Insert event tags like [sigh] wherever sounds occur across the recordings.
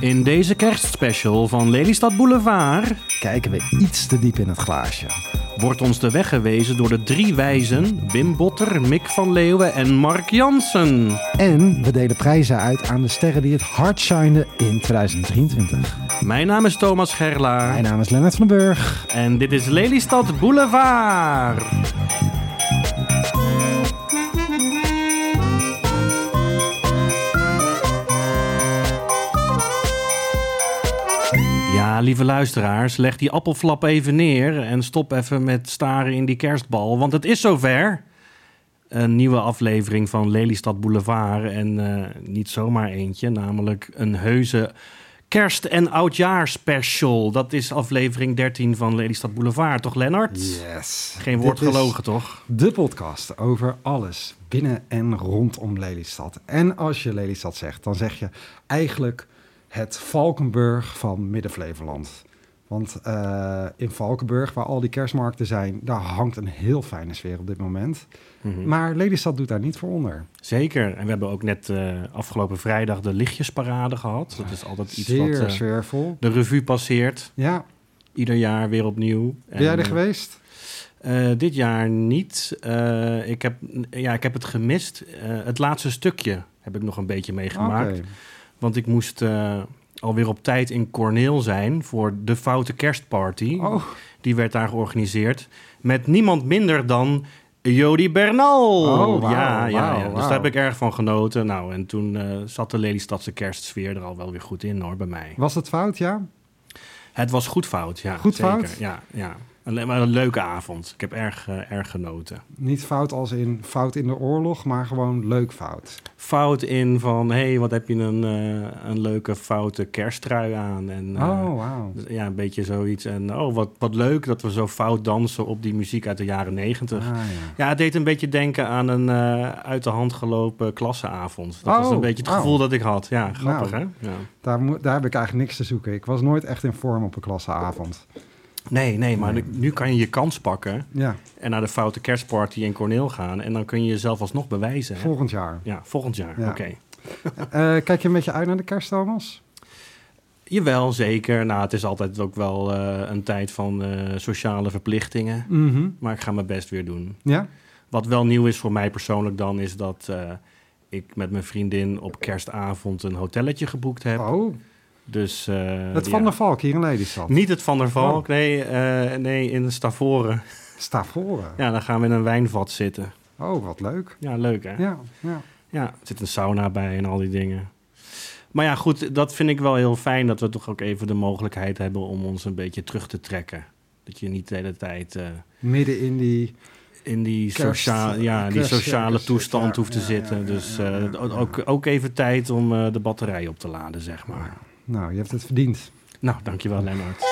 In deze kerstspecial van Lelystad Boulevard Kijken we iets te diep in het glaasje. wordt ons de weg gewezen door de drie wijzen Wim Botter, Mick van Leeuwen en Mark Jansen. En we delen prijzen uit aan de sterren die het hard shinen in 2023. Mijn naam is Thomas Gerla Mijn naam is Lennart van den Burg. en dit is Lelystad Boulevard. Ja, lieve luisteraars, leg die appelflap even neer en stop even met staren in die kerstbal, want het is zover. Een nieuwe aflevering van Lelystad Boulevard en eh, niet zomaar eentje, namelijk een heuse kerst- en oudjaarspecial. Dat is aflevering 13 van Lelystad Boulevard, toch Lennart? Yes. Geen woord Dit gelogen, toch? De podcast over alles binnen en rondom Lelystad. En als je Lelystad zegt, dan zeg je eigenlijk het Valkenburg van Midden-Flevoland. Want eh, in Valkenburg, waar al die kerstmarkten zijn, daar hangt een heel fijne sfeer op dit moment. Mhm. Maar Lelystad doet daar niet voor onder. Zeker. En we hebben ook net eh, afgelopen vrijdag de lichtjesparade gehad. Dat is altijd iets Zeer wat eh, sfeervol. de revue passeert. Ja, Ieder jaar weer opnieuw. ben jij er eh, geweest? Eh, dit jaar niet. Eh, ik, heb, ja, ik heb het gemist. Eh, het laatste stukje heb ik nog een beetje meegemaakt. Want ik moest eh, alweer op tijd in Corneel zijn voor de Foute Kerstparty. Oh, Die werd daar georganiseerd. Met niemand minder dan Jody Bernal. Oh, ja, ja, Dus daar heb ik erg van genoten. Nou, en toen eh, zat de Lelystadse kerstsfeer er al wel weer goed in hoor, bij mij. was het fout, ja? Het was goed fout, ja. Goed zeker. fout? Ja, ja. Een, maar een leuke avond. Ik heb erg, eh, erg genoten. Niet fout als in fout in de oorlog, maar gewoon leuk fout. Fout in van, hé, hey, wat heb je een, eh, een leuke foute kersttrui aan. En, eh, oh, wauw. Ja, een beetje zoiets. En oh, wat, wat leuk dat we zo fout dansen op die muziek uit de jaren negentig. Ah, ja. Ja, het deed een beetje denken aan een uit de hand gelopen klassenavond. Dat was Oh, een beetje het gevoel dat ik had. Ja, grappig Nou. hè? Ja. Daar, daar heb ik eigenlijk niks te zoeken. Ik was nooit echt in vorm op een klasseavond. Nee, nee, maar Nee. nu, kan je je kans pakken Ja, en naar de foute kerstparty in Corneel gaan. En dan kun je jezelf alsnog bewijzen. Hè? volgend jaar. Ja, volgend jaar. Ja. Oké. [laughs] Eh, kijk je een beetje uit naar de kerst, Thomas? Jawel, zeker. Nou, het is altijd ook wel eh, een tijd van eh, sociale verplichtingen. Mhm. Maar ik ga mijn best weer doen. Ja? Wat wel nieuw is voor mij persoonlijk dan, is dat eh, ik met mijn vriendin op kerstavond een hotelletje geboekt heb. Oh, Dus, eh, het. Van der Valk hier in Lelystad. Niet het Van der Valk, Oh. nee, eh, nee, in Stavoren. Stavoren. Ja, dan gaan we in een wijnvat zitten. Oh, wat leuk. Ja, leuk hè? Ja, ja. Ja, er zit een sauna bij en al die dingen. Maar ja, goed, dat vind ik wel heel fijn dat we toch ook even de mogelijkheid hebben om ons een beetje terug te trekken. Dat je niet de hele tijd eh, Midden in die... in die, Kerst- socia ja, die sociale toestand hoeft te ja, zitten. ja, ja, dus. Ook, ook even tijd om de batterij op te laden, zeg maar. Nou, je hebt het verdiend. Nou, dankjewel Lennart.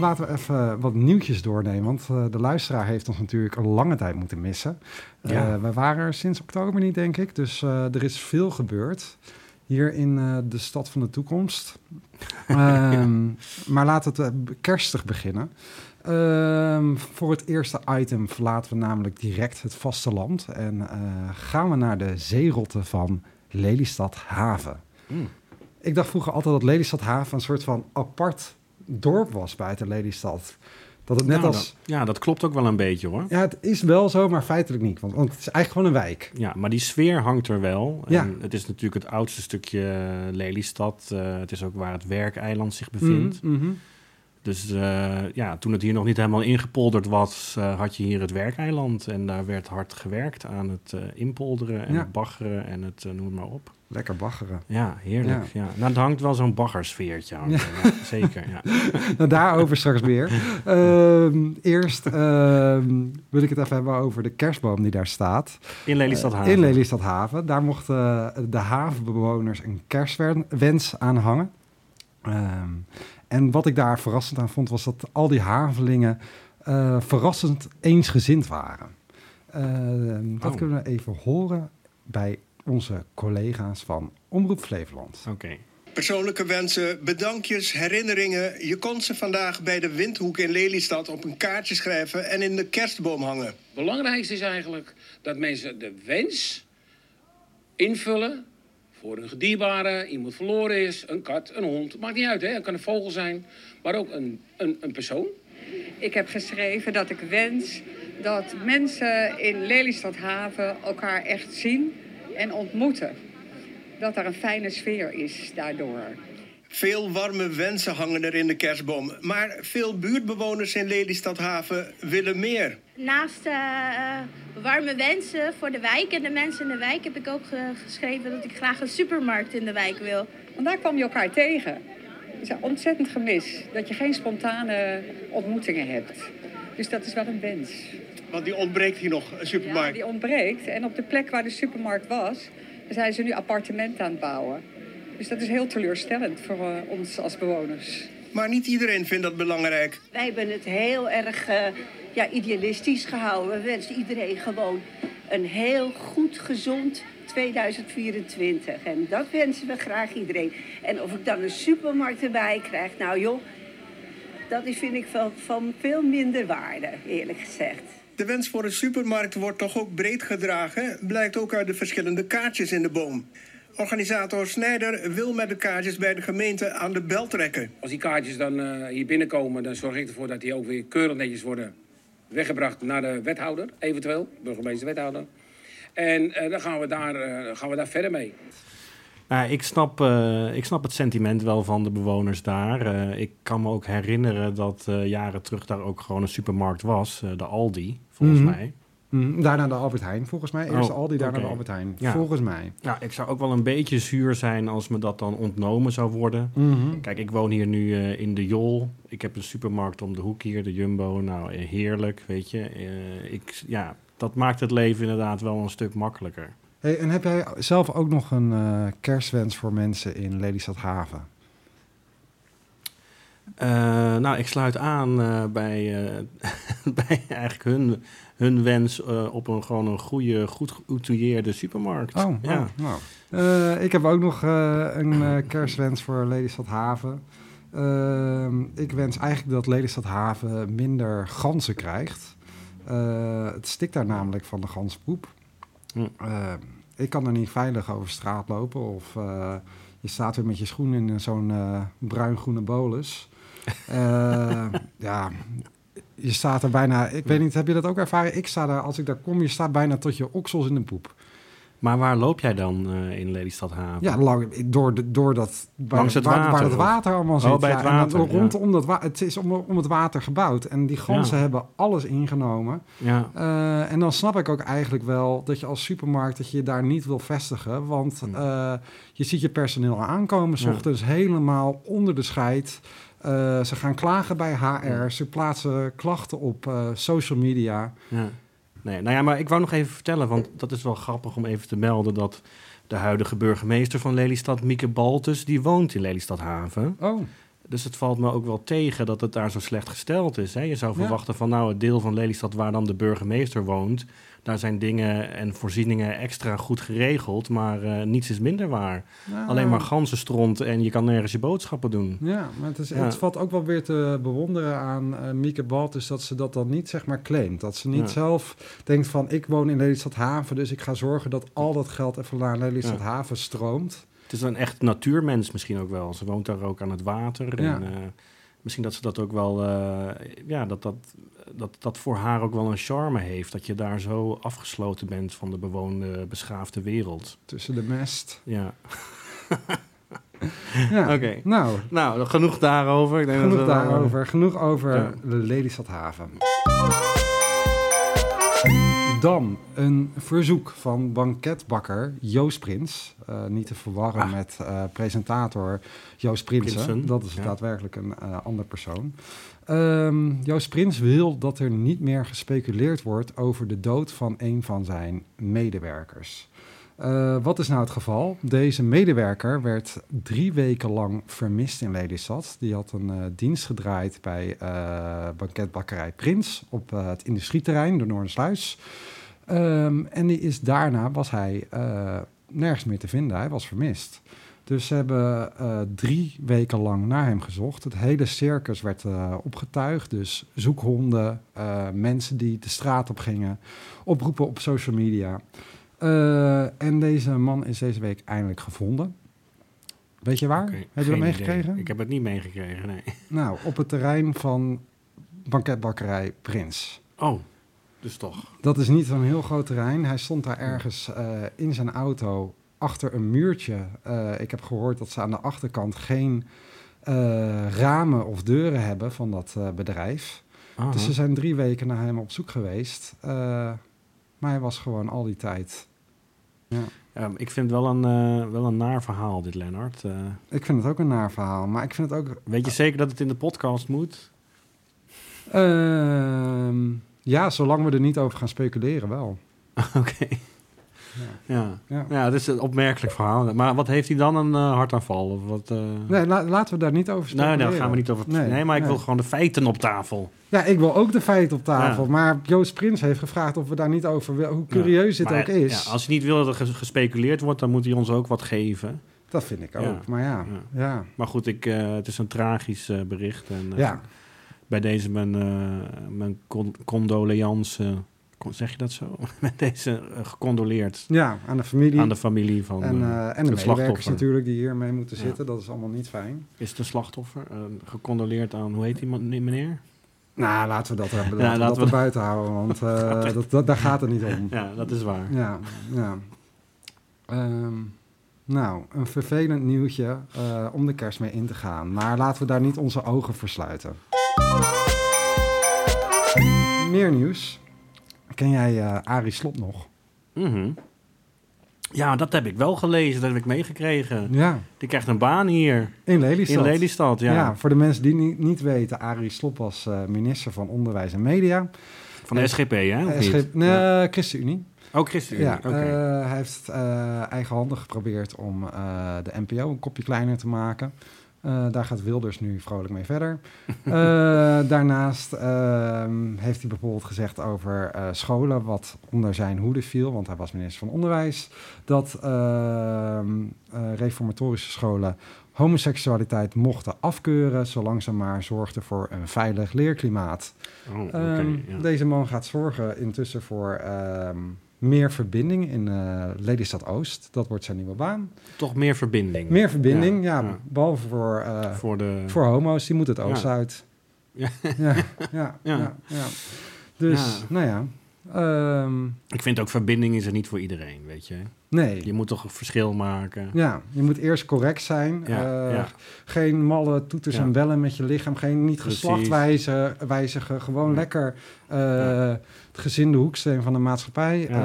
Laten we even wat nieuwtjes doornemen, want eh, de luisteraar heeft ons natuurlijk een lange tijd moeten missen. Eh, Ja. we waren er sinds oktober niet, denk ik, dus eh, er is veel gebeurd hier in de stad van de toekomst. [laughs] Ehm, maar laten we kerstig beginnen. Ehm, voor het eerste item verlaten we namelijk direct het vasteland en gaan we naar de zeerotte van Lelystad Haven. Mm. Ik dacht vroeger altijd dat Lelystad Haven een soort van apart dorp was buiten Lelystad. Dat het net Nou, als... dat- ja, dat klopt ook wel een beetje hoor. Ja, het is wel zo, maar feitelijk niet. Want, want het is eigenlijk gewoon een wijk. Ja, maar die sfeer hangt er wel. Ja. En het is natuurlijk het oudste stukje Lelystad. Eh, het is ook waar het werkeiland zich bevindt. Mhm, mhm. Dus eh, ja, toen het hier nog niet helemaal ingepolderd was, eh, had je hier het werkeiland. En daar werd hard gewerkt aan het eh, inpolderen en Ja. het baggeren en het noem maar op. Lekker baggeren. Ja, heerlijk. Ja. Nou, het hangt wel zo'n baggersfeertje aan. Ja. Ja. zeker, ja. [laughs] nou, daarover straks meer. [laughs] Ehm, eerst ehm, wil ik het even hebben over de kerstboom die daar staat. In Lelystad Eh, Haven. in Lelystad Haven. Daar mochten de havenbewoners een kerstwens aanhangen. Ehm, en wat ik daar verrassend aan vond, was dat al die havelingen eh, verrassend eensgezind waren. Ehm, dat Oh. kunnen we even horen bij onze collega's van Omroep Flevoland. Oké. Persoonlijke wensen, bedankjes, herinneringen. Je kon ze vandaag bij de Windhoek in Lelystad op een kaartje schrijven en in de kerstboom hangen. belangrijkste is eigenlijk dat mensen de wens invullen voor een dierbare, iemand verloren is, een kat, een hond. Maakt niet uit, hè? Het kan een vogel zijn, maar ook een, een, een persoon. Ik heb geschreven dat ik wens dat mensen in Lelystad Haven elkaar echt zien en ontmoeten. Dat er een fijne sfeer is daardoor. Veel warme wensen hangen er in de kerstboom. Maar veel buurtbewoners in Lelystad Haven willen meer. Naast uh, warme wensen voor de wijk en de mensen in de wijk heb ik ook geschreven dat ik graag een supermarkt in de wijk wil. Want daar kwam je elkaar tegen. Het is een ontzettend gemis dat je geen spontane ontmoetingen hebt. Dus dat is wel een wens. Want die ontbreekt hier nog, een supermarkt? Ja, die ontbreekt. En op de plek waar de supermarkt was, zijn ze nu appartementen aan het bouwen. Dus dat is heel teleurstellend voor uh, ons als bewoners. Maar niet iedereen vindt dat belangrijk. Wij hebben het heel erg uh, ja, idealistisch gehouden. We wensen iedereen gewoon een heel goed, gezond 2024. En dat wensen we graag iedereen. En of ik dan een supermarkt erbij krijg, nou joh, dat is, vind ik van, van veel minder waarde, eerlijk gezegd. De wens voor een supermarkt wordt toch ook breed gedragen, blijkt ook uit de verschillende kaartjes in de boom. Organisator Snijder wil met de kaartjes bij de gemeente aan de bel trekken. Als die kaartjes dan uh, hier binnenkomen, dan zorg ik ervoor dat die ook weer keurig netjes worden weggebracht naar de wethouder, eventueel, burgemeester-wethouder. En uh, dan gaan we, daar, uh, gaan we daar verder mee. Nou, ik, snap, uh, ik snap het sentiment wel van de bewoners daar. Uh, ik kan me ook herinneren dat uh, jaren terug daar ook gewoon een supermarkt was, de Aldi, volgens Mhm. mij. Mm, daarna de Albert Heijn, volgens mij. Eerst Oh, Aldi, daarna oké. de Albert Heijn. Ja. Volgens mij. Ja, ik zou ook wel een beetje zuur zijn als me dat dan ontnomen zou worden. Mhm. Kijk, ik woon hier nu eh, in de Jol. Ik heb een supermarkt om de hoek hier, de Jumbo. Nou, eh, heerlijk, weet je. Eh, ik, ja, dat maakt het leven inderdaad wel een stuk makkelijker. Hey, en heb jij zelf ook nog een eh, kerstwens voor mensen in Lelystad Haven? Eh, nou, ik sluit aan bij, [laughs] bij eigenlijk hun, hun wens eh, op een gewoon een goede, goed geoutilleerde supermarkt. Oh, ja. oh, nou. Eh, ik heb ook nog eh, een kerstwens voor Lelystad Haven. Ik wens eigenlijk dat Lelystad Haven minder ganzen krijgt. Het stikt daar namelijk van de ganspoep. Hm. Ik kan er niet veilig over straat lopen. Of je staat weer met je schoen in zo'n bruin-groene bolus. [laughs] Ja, je staat er bijna... Ik weet niet, heb je dat ook ervaren? Ik sta daar, als ik daar kom, je staat bijna tot je oksels in de poep. Maar waar loop jij dan eh, in Lelystad Haven? Ja, lang, door, de, door dat... Waar, Langs het waar, waar water, het water allemaal zit. Oh, bij ja, het water, rondom dat Het is om, om het water gebouwd. En die ganzen Ja. hebben alles ingenomen. Ja. Eh, en dan snap ik ook eigenlijk wel dat je als supermarkt... dat je je daar niet wil vestigen. Want Hm. eh, je ziet je personeel aankomen... s ochtends helemaal onder de scheid... Eh, ze gaan klagen bij HR. Ze plaatsen klachten op eh, social media. Ja. Nee, nou ja, maar ik wou nog even vertellen, want dat is wel grappig om even te melden dat de huidige burgemeester van Lelystad, Mieke Baltus, die woont in Lelystad Haven. Oh, Dus het valt me ook wel tegen dat het daar zo slecht gesteld is. Hè? Je zou Ja. verwachten van nou, het deel van Lelystad waar dan de burgemeester woont, daar zijn dingen en voorzieningen extra goed geregeld, maar eh, niets is minder waar. Alleen maar ganzenstront en je kan nergens je boodschappen doen. Ja, maar het, is, Ja. het valt ook wel weer te bewonderen aan eh Mieke Baltus dat ze dat dan niet zeg maar claimt. Dat ze niet Ja. zelf denkt van ik woon in Lelystad Haven, dus ik ga zorgen dat al dat geld even naar Lelystad. Haven stroomt. Het is een echt natuurmens misschien ook wel. Ze woont daar ook aan het water. Ja. En, eh, misschien dat ze dat ook wel, eh, ja, dat dat, dat dat voor haar ook wel een charme heeft. Dat je daar zo afgesloten bent van de bewoonde, beschaafde wereld. Tussen de mest. Ja, [laughs] Ja. oké. Nou, Nou, genoeg daarover. Ik denk dat genoeg we wel, eh, daarover. Genoeg over Ja. de Lelystad Dan een verzoek van banketbakker Joost Prins. Eh, niet te verwarren Ah. met eh, presentator Joost Prinsen. Prinsen, Dat is ja. daadwerkelijk een eh ander persoon. Ehm, Joost Prins wil dat er niet meer gespeculeerd wordt over de dood van een van zijn medewerkers. Wat is nou het geval? Deze medewerker werd drie weken lang vermist in Lelystad. Die had een dienst gedraaid bij banketbakkerij Prins op het industrieterrein, de Noordersluis. Ehm, en die is daarna was hij eh, nergens meer te vinden. Hij was vermist. Dus ze hebben eh, drie weken lang naar hem gezocht. Het hele circus werd eh, opgetuigd. Dus zoekhonden, mensen die de straat op gingen, oproepen op social media. En deze man is deze week eindelijk gevonden. Weet je waar? Heb je dat meegekregen? idee. Ik heb het niet meegekregen, nee. Nou, op het terrein van banketbakkerij Prins. Oh, dus toch. Dat is niet zo'n heel groot terrein. Hij stond daar ergens eh, in zijn auto achter een muurtje. Eh, ik heb gehoord dat ze aan de achterkant geen eh, ramen of deuren hebben van dat bedrijf. Aha. Dus ze zijn drie weken naar hem op zoek geweest. Maar hij was gewoon al die tijd. Ja. Ja, ik vind het wel een, wel een naar verhaal, dit Lennart. Ik vind het ook een naar verhaal. Maar ik vind het ook... weet je zeker dat het in de podcast moet? Ehm, ja, zolang we er niet over gaan speculeren wel. [laughs] Oké. Ja. Ja. Ja. het is een opmerkelijk verhaal. Maar wat heeft hij dan? Een eh, hartaanval? Of wat, eh? Nee, la- laten we daar niet over Nee, speculeren. daar gaan we niet over. Nee, maar ik wil gewoon de feiten op tafel. Ja, ik wil ook de feiten op tafel. Ja. Maar Joost Prins heeft gevraagd of we daar niet over willen. Hoe curieus dit Maar, ook is. ja, als hij niet wil dat er ges- gespeculeerd wordt, dan moet hij ons ook wat geven. Dat vind ik ook. Ja. Maar ja, Ja. ja. Maar goed, ik, eh, het is een tragisch bericht. En, Ja. Bij deze mijn, eh mijn con condoleance. Con- zeg je dat zo? [laughs] Met deze eh, gecondoleerd ja, aan de familie. aan de familie van en, eh, en de het medewerkers slachtoffer. natuurlijk die hiermee moeten Ja. zitten. Dat is allemaal niet fijn. Is de slachtoffer gecondoleerd aan, hoe heet die meneer? Nou, laten we dat, [laughs] hebben, Ja, laten we dat we- buiten houden. Want [laughs] dat, dat, daar gaat het niet om. Ja, dat is waar. Ja, ja. Ehm, nou, een vervelend nieuwtje eh, om de kerst mee in te gaan. Maar laten we daar niet onze ogen voor sluiten. Meer nieuws. Ken jij eh Arie Slot nog? Mhm. Ja, dat heb ik wel gelezen, dat heb ik meegekregen. Ja, Die krijgt een baan hier in Lelystad. in Lelystad. Ja. Ja. voor de mensen die niet, niet weten, Arie Slop was eh, minister van Onderwijs en Media. Van de SGP, hè? Of Eh, niet? SG nee, Ja. ChristenUnie. Ook ChristenUnie, Ja, oké. eh, hij heeft uh, eigenhandig geprobeerd om eh, de NPO een kopje kleiner te maken. Daar gaat Wilders nu vrolijk mee verder. [laughs] daarnaast uh, heeft hij bijvoorbeeld gezegd over scholen wat onder zijn hoede viel, want hij was minister van Onderwijs, dat uh, reformatorische scholen homoseksualiteit mochten afkeuren, zolang ze maar zorgden voor een veilig leerklimaat. Oh, okay, um, ja. Deze man gaat zorgen intussen voor um, meer verbinding in uh, Lelystad Oost. Dat wordt zijn nieuwe baan. Toch meer verbinding. Meer verbinding, ja. ja, ja. Behalve voor, uh, voor, de... voor homo's, die moet het Oost uit. Ja. Ja, ja, ja. Dus, nou ja. Um, ik vind ook verbinding is er niet voor iedereen, weet je. Nee. Je moet toch een verschil maken. Ja, je moet eerst correct zijn. Ja, uh, ja. Geen malle toeters en bellen met je lichaam. Geen niet geslacht wijzigen, wijzigen. Gewoon lekker uh, het gezinde hoeksteen van de maatschappij. Uh,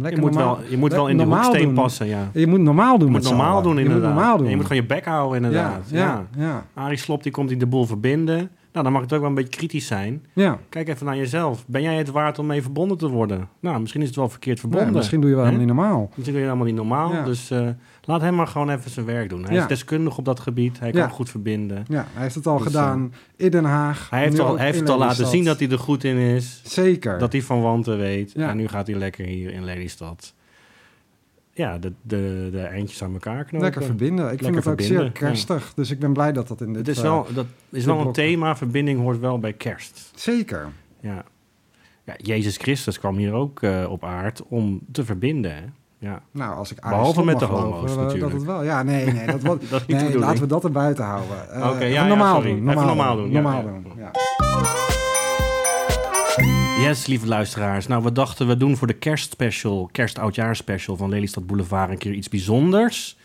lekker je moet normaal, wel, je moet wel in de hoeksteen doen. passen, ja. Je moet normaal doen Je moet normaal doen, je inderdaad. Moet normaal doen. En je moet gewoon je bek houden, inderdaad. Ja, ja, ja. Arie Slop, die komt in de boel verbinden. Nou, dan mag het ook wel een beetje kritisch zijn. Ja. Kijk even naar jezelf. Ben jij het waard om mee verbonden te worden? Nou, misschien is het wel verkeerd verbonden. Ja, misschien doe je wel helemaal niet normaal. Misschien doe je helemaal niet normaal. Ja. Dus uh, laat hem maar gewoon even zijn werk doen. Hij is deskundig op dat gebied. Hij kan goed verbinden. Ja, hij heeft het al Dus, gedaan in Den Haag. Hij heeft, al, hij heeft het al laten zien dat hij er goed in is. Zeker. Dat hij van wanten weet. Ja. En nu gaat hij lekker hier in Lelystad. Ja, de, de, de eindjes aan elkaar knopen. Lekker verbinden. Ik Lekker vind het ook zeer kerstig. Dus ik ben blij dat dat in dit... Het is eh, wel, dat is wel een thema. Verbinding hoort wel bij kerst. Zeker. Ja. ja Jezus Christus kwam hier ook eh, op aard om te verbinden. Hè? Ja. Nou, als ik Behalve met de geloven, homo's eh, Dat natuurlijk. het wel. Ja, nee, nee. Dat, wat, [laughs] Dat de nee laten we dat er buiten houden. Eh, Oké, ja, normaal doen. Normaal, normaal doen. doen, ja, Normaal doen. Yes, lieve luisteraars. Nou, we dachten we doen voor de kerstspecial, kerst-oudjaarspecial van Lelystad Boulevard een keer iets bijzonders.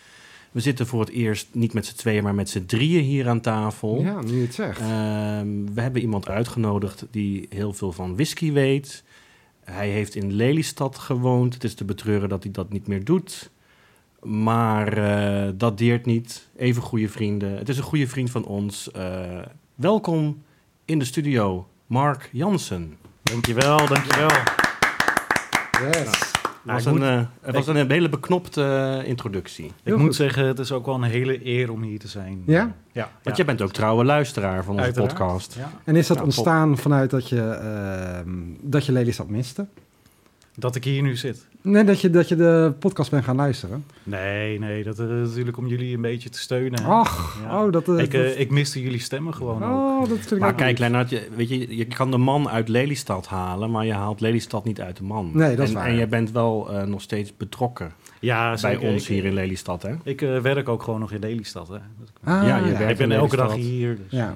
We zitten voor het eerst niet met z'n tweeën, maar met z'n drieën hier aan tafel. ja, nu het zegt. Ehm, we hebben iemand uitgenodigd die heel veel van whisky weet. Hij heeft in Lelystad gewoond. Het is te betreuren dat hij dat niet meer doet. Maar eh, dat deert niet. Even goede vrienden. Het is een goede vriend van ons. Eh, welkom in de studio, Mark Jansen. Dankjewel, dankjewel. yes. Het was, een, eh, het was een hele beknopte eh, introductie. Ik moet goed. zeggen, het is ook wel een hele eer om hier te zijn. Ja? Ja. Want jij bent ook trouwe luisteraar van onze Uiteraard. podcast. Ja. En is dat ontstaan vanuit dat je, ehm, dat je Lelystad miste? Dat ik hier nu zit. Nee, dat je, dat je de podcast bent gaan luisteren. Nee, nee, dat is natuurlijk om jullie een beetje te steunen. Ach, Ja. oh, dat... eh, ik, dat- eh, ik miste jullie stemmen gewoon ook. oh, dat vind ik Maar ook kijk. Lennart, je, weet je, je kan de man uit Lelystad halen, maar je haalt Lelystad niet uit de man. Nee, dat is en, waar. En jij bent wel eh, nog steeds betrokken Ja, bij zeker. ons Ik- hier in Lelystad, hè? Ik eh, werk ook gewoon nog in Lelystad. Hè. Ah, Ja, je werkt ik ben elke dag hier. Dus, Ja.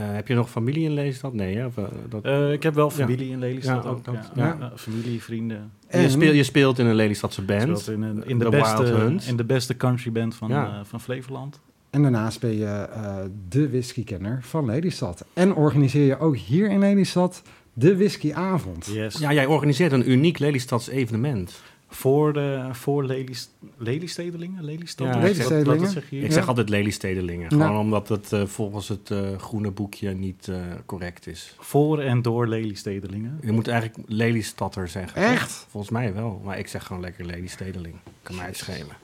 Eh, heb je nog familie in Lelystad? Nee, hè? Of, eh, dat... eh, ik heb wel familie in Lelystad Ja, ook. ook dat, ja. ja. Ja, familie, vrienden. En- je, speelt, je speelt in een Lelystadse band. in, een- in, de The beste, Wild Hunt. in de beste countryband van, Ja. eh, van Flevoland. En daarnaast ben je eh, de whiskykenner van Lelystad. En organiseer je ook hier in Lelystad de whiskyavond. Yes. Ja, jij organiseert een uniek Lelystads evenement. Voor, de, voor Lelis, Lelystedelingen? Ja, Lelystedelingen. wat zeg je hier? Ik zeg altijd Lelystedelingen. Gewoon omdat het eh, volgens het eh, groene boekje niet eh, correct is. Voor en door Lelystedelingen. Je moet eigenlijk Lelystadter zeggen. Echt? toch? Volgens mij wel. Maar ik zeg gewoon lekker Lelystedeling. Kan mij schelen.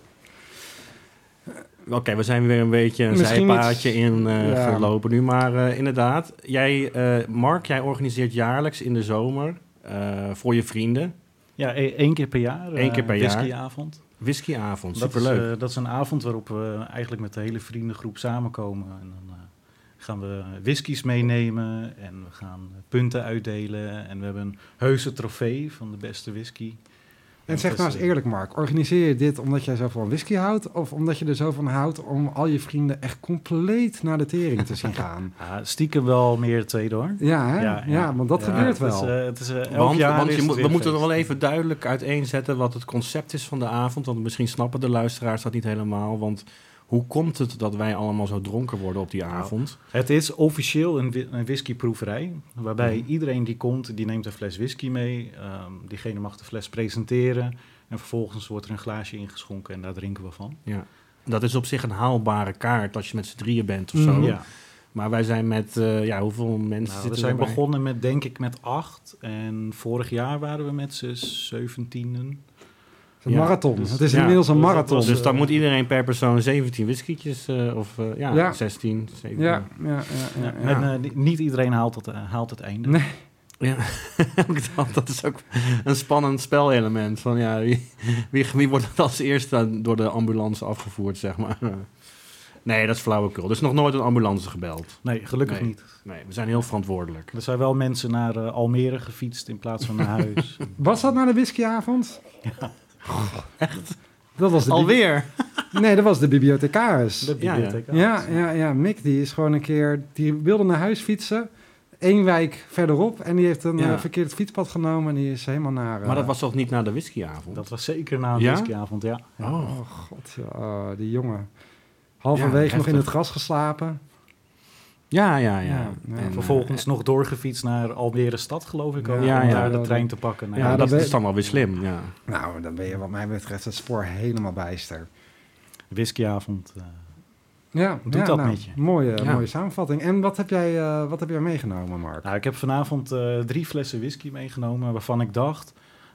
Oké, we zijn weer een beetje een Misschien zijpaadje iets- in Ja. gelopen nu. Maar inderdaad, jij, Mark, jij organiseert jaarlijks in de zomer voor je vrienden Ja, e- één keer per jaar. Eén eh, keer per jaar. whiskyavond. whiskyavond. Dat is, eh, dat is een avond waarop we eigenlijk met de hele vriendengroep samenkomen. En dan eh, gaan we whiskies meenemen en we gaan punten uitdelen. En we hebben een heuse trofee van de beste whisky. En zeg nou eens eerlijk, Mark. Organiseer je dit omdat jij zo van whisky houdt? Of omdat je er zo van houdt om al je vrienden echt compleet naar de tering te zien gaan? [laughs] Ja, stiekem wel meer het tweede hoor. Ja, hè? Ja, want dat Ja, gebeurt het is, wel. eh, het is, eh, elk Want, jaar want is je het moet, we moeten feest. wel even duidelijk uiteenzetten wat het concept is van de avond. Want misschien snappen de luisteraars dat niet helemaal. Want hoe komt het dat wij allemaal zo dronken worden op die Nou, avond? Het is officieel een, een whiskyproeverij, waarbij Mhm. iedereen die komt, die neemt een fles whisky mee. Ehm, diegene mag de fles presenteren en vervolgens wordt er een glaasje ingeschonken en daar drinken we van. Ja. Dat is op zich een haalbare kaart als je met z'n drieën bent of zo. Mhm. Ja. Maar wij zijn met, eh, ja, hoeveel mensen Nou, we zijn erbij? begonnen met, denk ik, met acht. En vorig jaar waren we met z'n zeventienen. Een ja, marathon. dus- het is ja, inmiddels een dus marathon. Dus dan moet iedereen per persoon 17 whiskietjes eh, of eh, ja, Ja. 16, 17. ja, ja, ja, ja, ja. En eh, ni- niet iedereen haalt het, eh, haalt het einde. Nee. Ja, [laughs] dat, dat is ook een spannend spelelement. Van, ja, wie, wie, wie wordt het als eerste door de ambulance afgevoerd, zeg maar. Nee, dat is flauwekul. Er is nog nooit een ambulance gebeld. Nee, gelukkig Nee. niet. Nee, we zijn heel verantwoordelijk. Er zijn wel mensen naar Almere gefietst in plaats van naar huis. [laughs] Was dat nou de whiskyavond? Echt? Dat was de Alweer? Nee, dat was de bibliothecaris. De Ja, ja. Ja, ja, ja. Mick die is gewoon een keer... Die wilde naar huis fietsen. Eén wijk verderop. En die heeft een Ja. eh, verkeerd fietspad genomen. En die is helemaal naar... eh, Maar dat was toch niet na de whiskyavond? Dat was zeker na Ja? whiskyavond, ja. Oh. Oh, god. Ja, oh, die jongen. Halverwege Ja, nog in het gras geslapen. Ja, ja, ja. Ja, ja. En, Vervolgens eh, nog doorgefietst naar Almere stad, geloof ik ook. Ja, om ja, daar de trein te pakken. Nou, ja, Ja, dat is dan wel weer slim, ja. Nou, dan ben je wat mij betreft het spoor helemaal bijster. Whiskyavond. eh, Ja, Doet ja, dat nou, met je? Mooie, Ja. mooie samenvatting. En wat heb jij, eh, wat heb jij meegenomen, Mark? Nou, ik heb vanavond eh, drie flessen whisky meegenomen waarvan ik dacht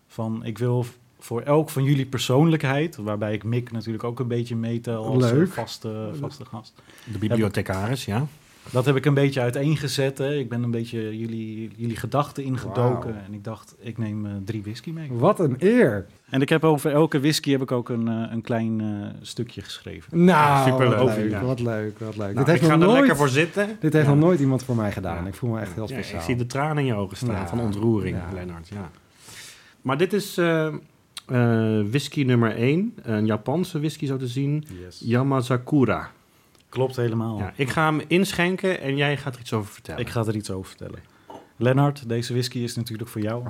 van ik wil voor elk van jullie persoonlijkheid, waarbij ik Mick natuurlijk ook een beetje meetel als Leuk. vaste, vaste gast. De bibliothecaris, ja. Dat heb ik een beetje uiteengezet. Hè. Ik ben een beetje jullie, jullie gedachten ingedoken en ik dacht ik neem eh, drie whisky mee. Wat een eer. En ik heb over elke whisky heb ik ook een, eh, een klein eh, stukje geschreven. Nou, wat leuk, wat leuk, wat leuk. Nou, dit heeft, ik ga nog, er nooit, lekker voor zitten. dit heeft Ja. nog nooit iemand voor mij gedaan. Ja. Ik voel me echt heel Ja, speciaal. ik zie de tranen in je ogen staan Ja. van ontroering, Ja. Lennart. Ja. Maar dit is eh, eh, whisky nummer 1. Een Japanse whisky zo te zien. Yamazakura. Klopt helemaal. Ja, ik ga hem inschenken en jij gaat er iets over vertellen. Ik ga er iets over vertellen. Lennart, deze whisky is natuurlijk voor jou.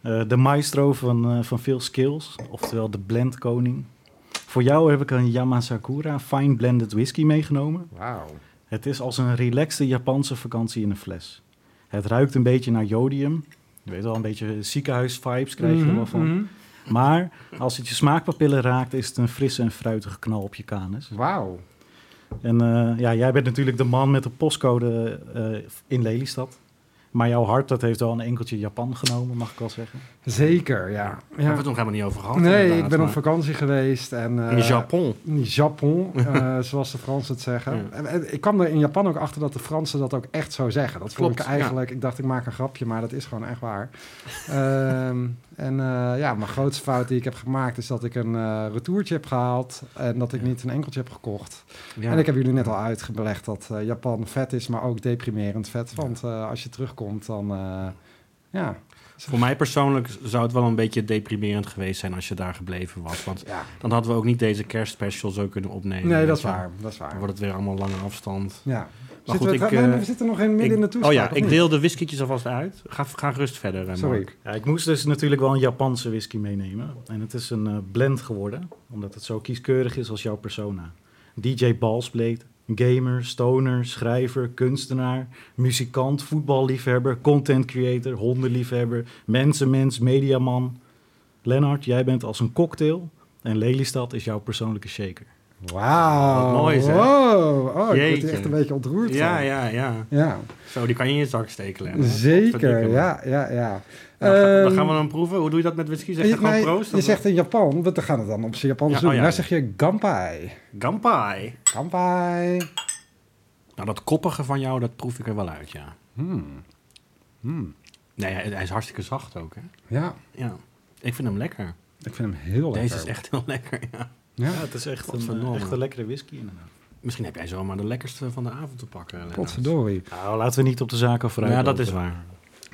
Eh, de maestro van, eh, van veel skills, oftewel de blendkoning. Voor jou heb ik een Yamasakura Fine Blended Whisky meegenomen. Wauw. Het is als een relaxte Japanse vakantie in een fles. Het ruikt een beetje naar jodium. Je weet wel, een beetje ziekenhuisvibes krijg je er Mhm, wel van. mhm. Maar als het je smaakpapillen raakt, is het een frisse en fruitige knal op je kanus. Wauw. En eh, ja, jij bent natuurlijk de man met de postcode eh, in Lelystad. Maar jouw hart, dat heeft wel een enkeltje Japan genomen, mag ik wel zeggen. Zeker, ja. Daar hebben we ja. het nog helemaal niet over gehad. Nee, ik ben op vakantie geweest. En, eh, In Japon. in Japon, [laughs] eh, zoals de Fransen het zeggen. Ja. En, en ik kwam er in Japan ook achter dat de Fransen dat ook echt zo zeggen. Dat vond Klopt, ik eigenlijk... Ik dacht, ik maak een grapje, maar dat is gewoon echt waar. [laughs] Ehm, en eh, ja, mijn grootste fout die ik heb gemaakt... is dat ik een eh, retourtje heb gehaald... en dat ik Ja. niet een enkeltje heb gekocht. Ja. En ik heb jullie net al uitgelegd dat eh, Japan vet is... maar ook deprimerend vet. Want eh, als je terugkomt, dan... eh, ja, Voor mij persoonlijk zou het wel een beetje deprimerend geweest zijn als je daar gebleven was. Want ja. dan hadden we ook niet deze kerstspecial zo kunnen opnemen. Nee, dat is waar. Dat is Dan waar. wordt het weer allemaal lange afstand. Ja. Maar Zitten goed, we, ik, eh, we zitten nog in, midden Ik- in de toespraak. oh ja, ik niet? deel de whiskietjes alvast uit. Ga, ga gerust verder, eh, Sorry. Mark. Ja, ik moest dus natuurlijk wel een Japanse whisky meenemen. En het is een blend geworden, omdat het zo kieskeurig is als jouw persona. DJ Balsblade, gamer, stoner, schrijver, kunstenaar, muzikant, voetballiefhebber, content creator, hondenliefhebber, mensenmens, mediaman. Lennart, jij bent als een cocktail en Lelystad is jouw persoonlijke shaker. Wauw. Mooi, zeg. Wow. Oh, ik word echt een beetje ontroerd Ja, ja, ja. Ja, Zo, die kan je in je zak steken. Lennart. zeker. Ja, ja, ja. Dan, ga- dan Ehm, gaan we dan proeven. Hoe doe je dat met whisky? Zeg je je, gewoon nee, proost? je of- zegt in Japan, want we gaan het dan op zijn Japans Ja, doen. oh ja, Daar zeg je gampai. Gampai. Gampai. Nou, dat koppige van jou, dat proef ik er wel uit, ja. Hmm. Hmm. Nee, hij, hij is hartstikke zacht ook, hè? Ja, Ja. Ik vind hem lekker. ik vind hem heel lekker. Deze is echt heel [laughs] lekker, ja. Ja, Ja, het is echt een, eh, echt een lekkere whisky inderdaad. Misschien heb jij zomaar de lekkerste van de avond te pakken. Potverdorie. Nou, laten we niet op de zaken vooruit Ja, dat is waar.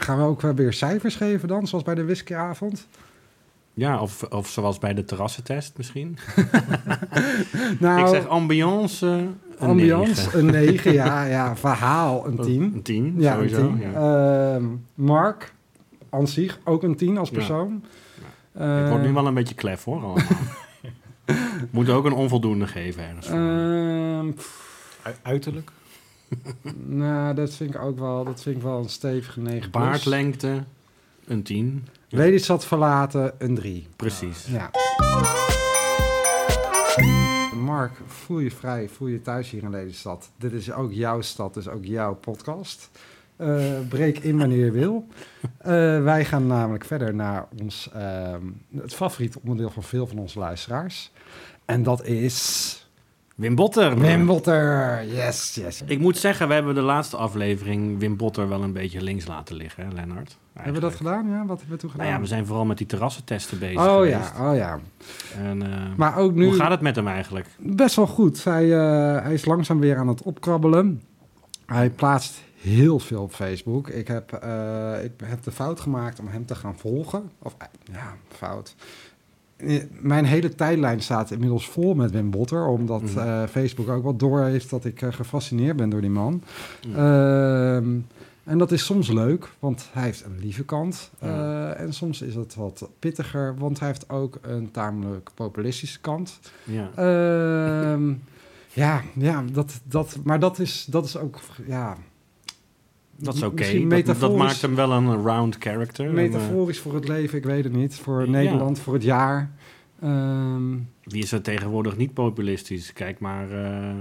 Gaan we ook wel weer cijfers geven dan, zoals bij de whiskyavond? Ja, of, of zoals bij de terrassentest misschien. [laughs] Nou, ik zeg ambiance, een ambiance, negen. een 9. ja, ja, verhaal, een 10. Een 10, Ja, sowieso. een 10. Ja. Ehm, Mark, aan zich, ook een 10 als Ja. persoon. ik word nu wel een beetje klef hoor, allemaal. [laughs] Moet ook een onvoldoende geven ergens voor. ehm, pff, U- Uiterlijk? [laughs] nou, dat vind ik ook wel, dat vind ik wel een stevige 9 plus. Baardlengte, een 10. Ja. Verlaten, een 3. Precies. Ja. Mark, voel je vrij, voel je thuis hier in Lelystad. Dit is ook jouw stad, dus ook jouw podcast. Eh, breek in wanneer je wil. Eh, wij gaan namelijk verder naar ons, ehm, het favoriete onderdeel van veel van onze luisteraars. En dat is... Wim Botter. Wim Botter. Yes, yes. Ik moet zeggen, we hebben de laatste aflevering Wim Botter wel een beetje links laten liggen, hè, Lennart. Hebben we dat gedaan? Ja, wat hebben we toen gedaan? Nou ja, we zijn vooral met die terrassentesten bezig oh geweest. ja, oh ja. En, eh, Maar ook nu... Hoe gaat het met hem eigenlijk? Best wel goed. Hij, eh, hij is langzaam weer aan het opkrabbelen. Hij plaatst heel veel op Facebook. Ik heb, eh, ik heb de fout gemaakt om hem te gaan volgen. Of ja, fout. Eh, Mijn hele tijdlijn staat inmiddels vol met Wim Botter, omdat Mhm. eh, Facebook ook wel door heeft dat ik eh, gefascineerd ben door die man. Mm. Ehm, en dat is soms leuk, want hij heeft een lieve kant. En soms is het wat pittiger, want hij heeft ook een tamelijk populistische kant. Ja. Ehm, ja, ja dat, dat, maar dat is, dat is ook, ja... Dat is oké. Dat, dat metaforisch- maakt hem wel een round character. En, eh, Metaforisch voor het leven, ik weet het niet. Voor Ja. Nederland, voor het jaar. Ehm, wie is er tegenwoordig niet populistisch? Kijk maar eh,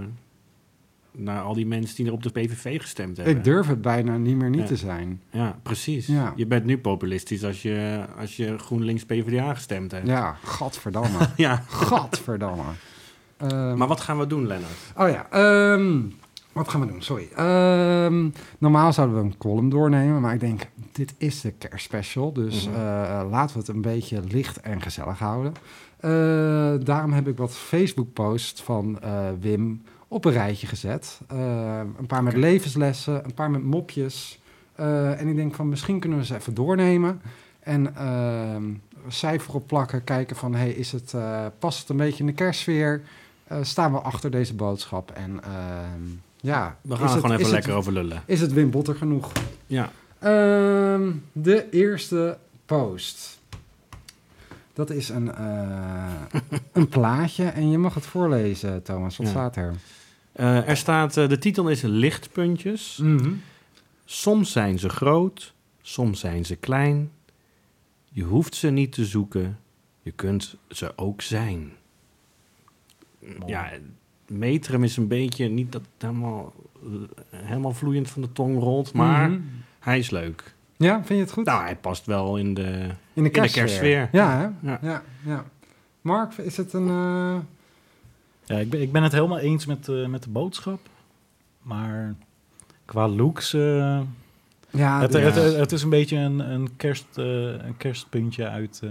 naar al die mensen die er op de PVV gestemd hebben. ik durf het bijna niet meer niet Ja. te zijn. Ja, precies. Ja. Je bent nu populistisch als je, als je GroenLinks PvdA gestemd hebt. Ja, gadverdamme. [laughs] Ja. gadverdamme. Ehm, Maar wat gaan we doen, Lennart? Oh ja, ehm, wat gaan we doen? Sorry. Ehm, normaal zouden we een column doornemen, maar ik denk, dit is de kerstspecial, dus Mhm. eh, laten we het een beetje licht en gezellig houden. Eh, daarom heb ik wat Facebook-posts van eh, Wim op een rijtje gezet. Eh, een paar met levenslessen, een paar met mopjes. En ik denk van, misschien kunnen we ze even doornemen. En ehm, cijfer op plakken, kijken van, hey, is het, past het een beetje in de kerstsfeer? Staan we achter deze boodschap? En ehm, ja, We gaan er het- gewoon even het- lekker over lullen. Is het Wim Botter genoeg? Ja. Ehm, de eerste post. Dat is een, eh, [laughs] een plaatje en je mag het voorlezen, Thomas. Wat Ja. staat er? Eh, er staat, eh, de titel is Lichtpuntjes. Soms zijn ze groot, soms zijn ze klein. Je hoeft ze niet te zoeken, je kunt ze ook zijn. Ja, metrum is een beetje, niet dat het helemaal, helemaal vloeiend van de tong rolt, maar Mhm. Hij is leuk. Ja, vind je het goed? Nou, hij past wel in de... in de in de kerstsfeer. Ja, hè? Ja. Ja. Ja, Mark, is het een... eh, Ja, ik ben, ik ben het helemaal eens met, eh, met de boodschap. Maar qua looks... eh, ja, het, ja. het, het, het is een beetje een, een, kerst, eh, een kerstpuntje uit eh,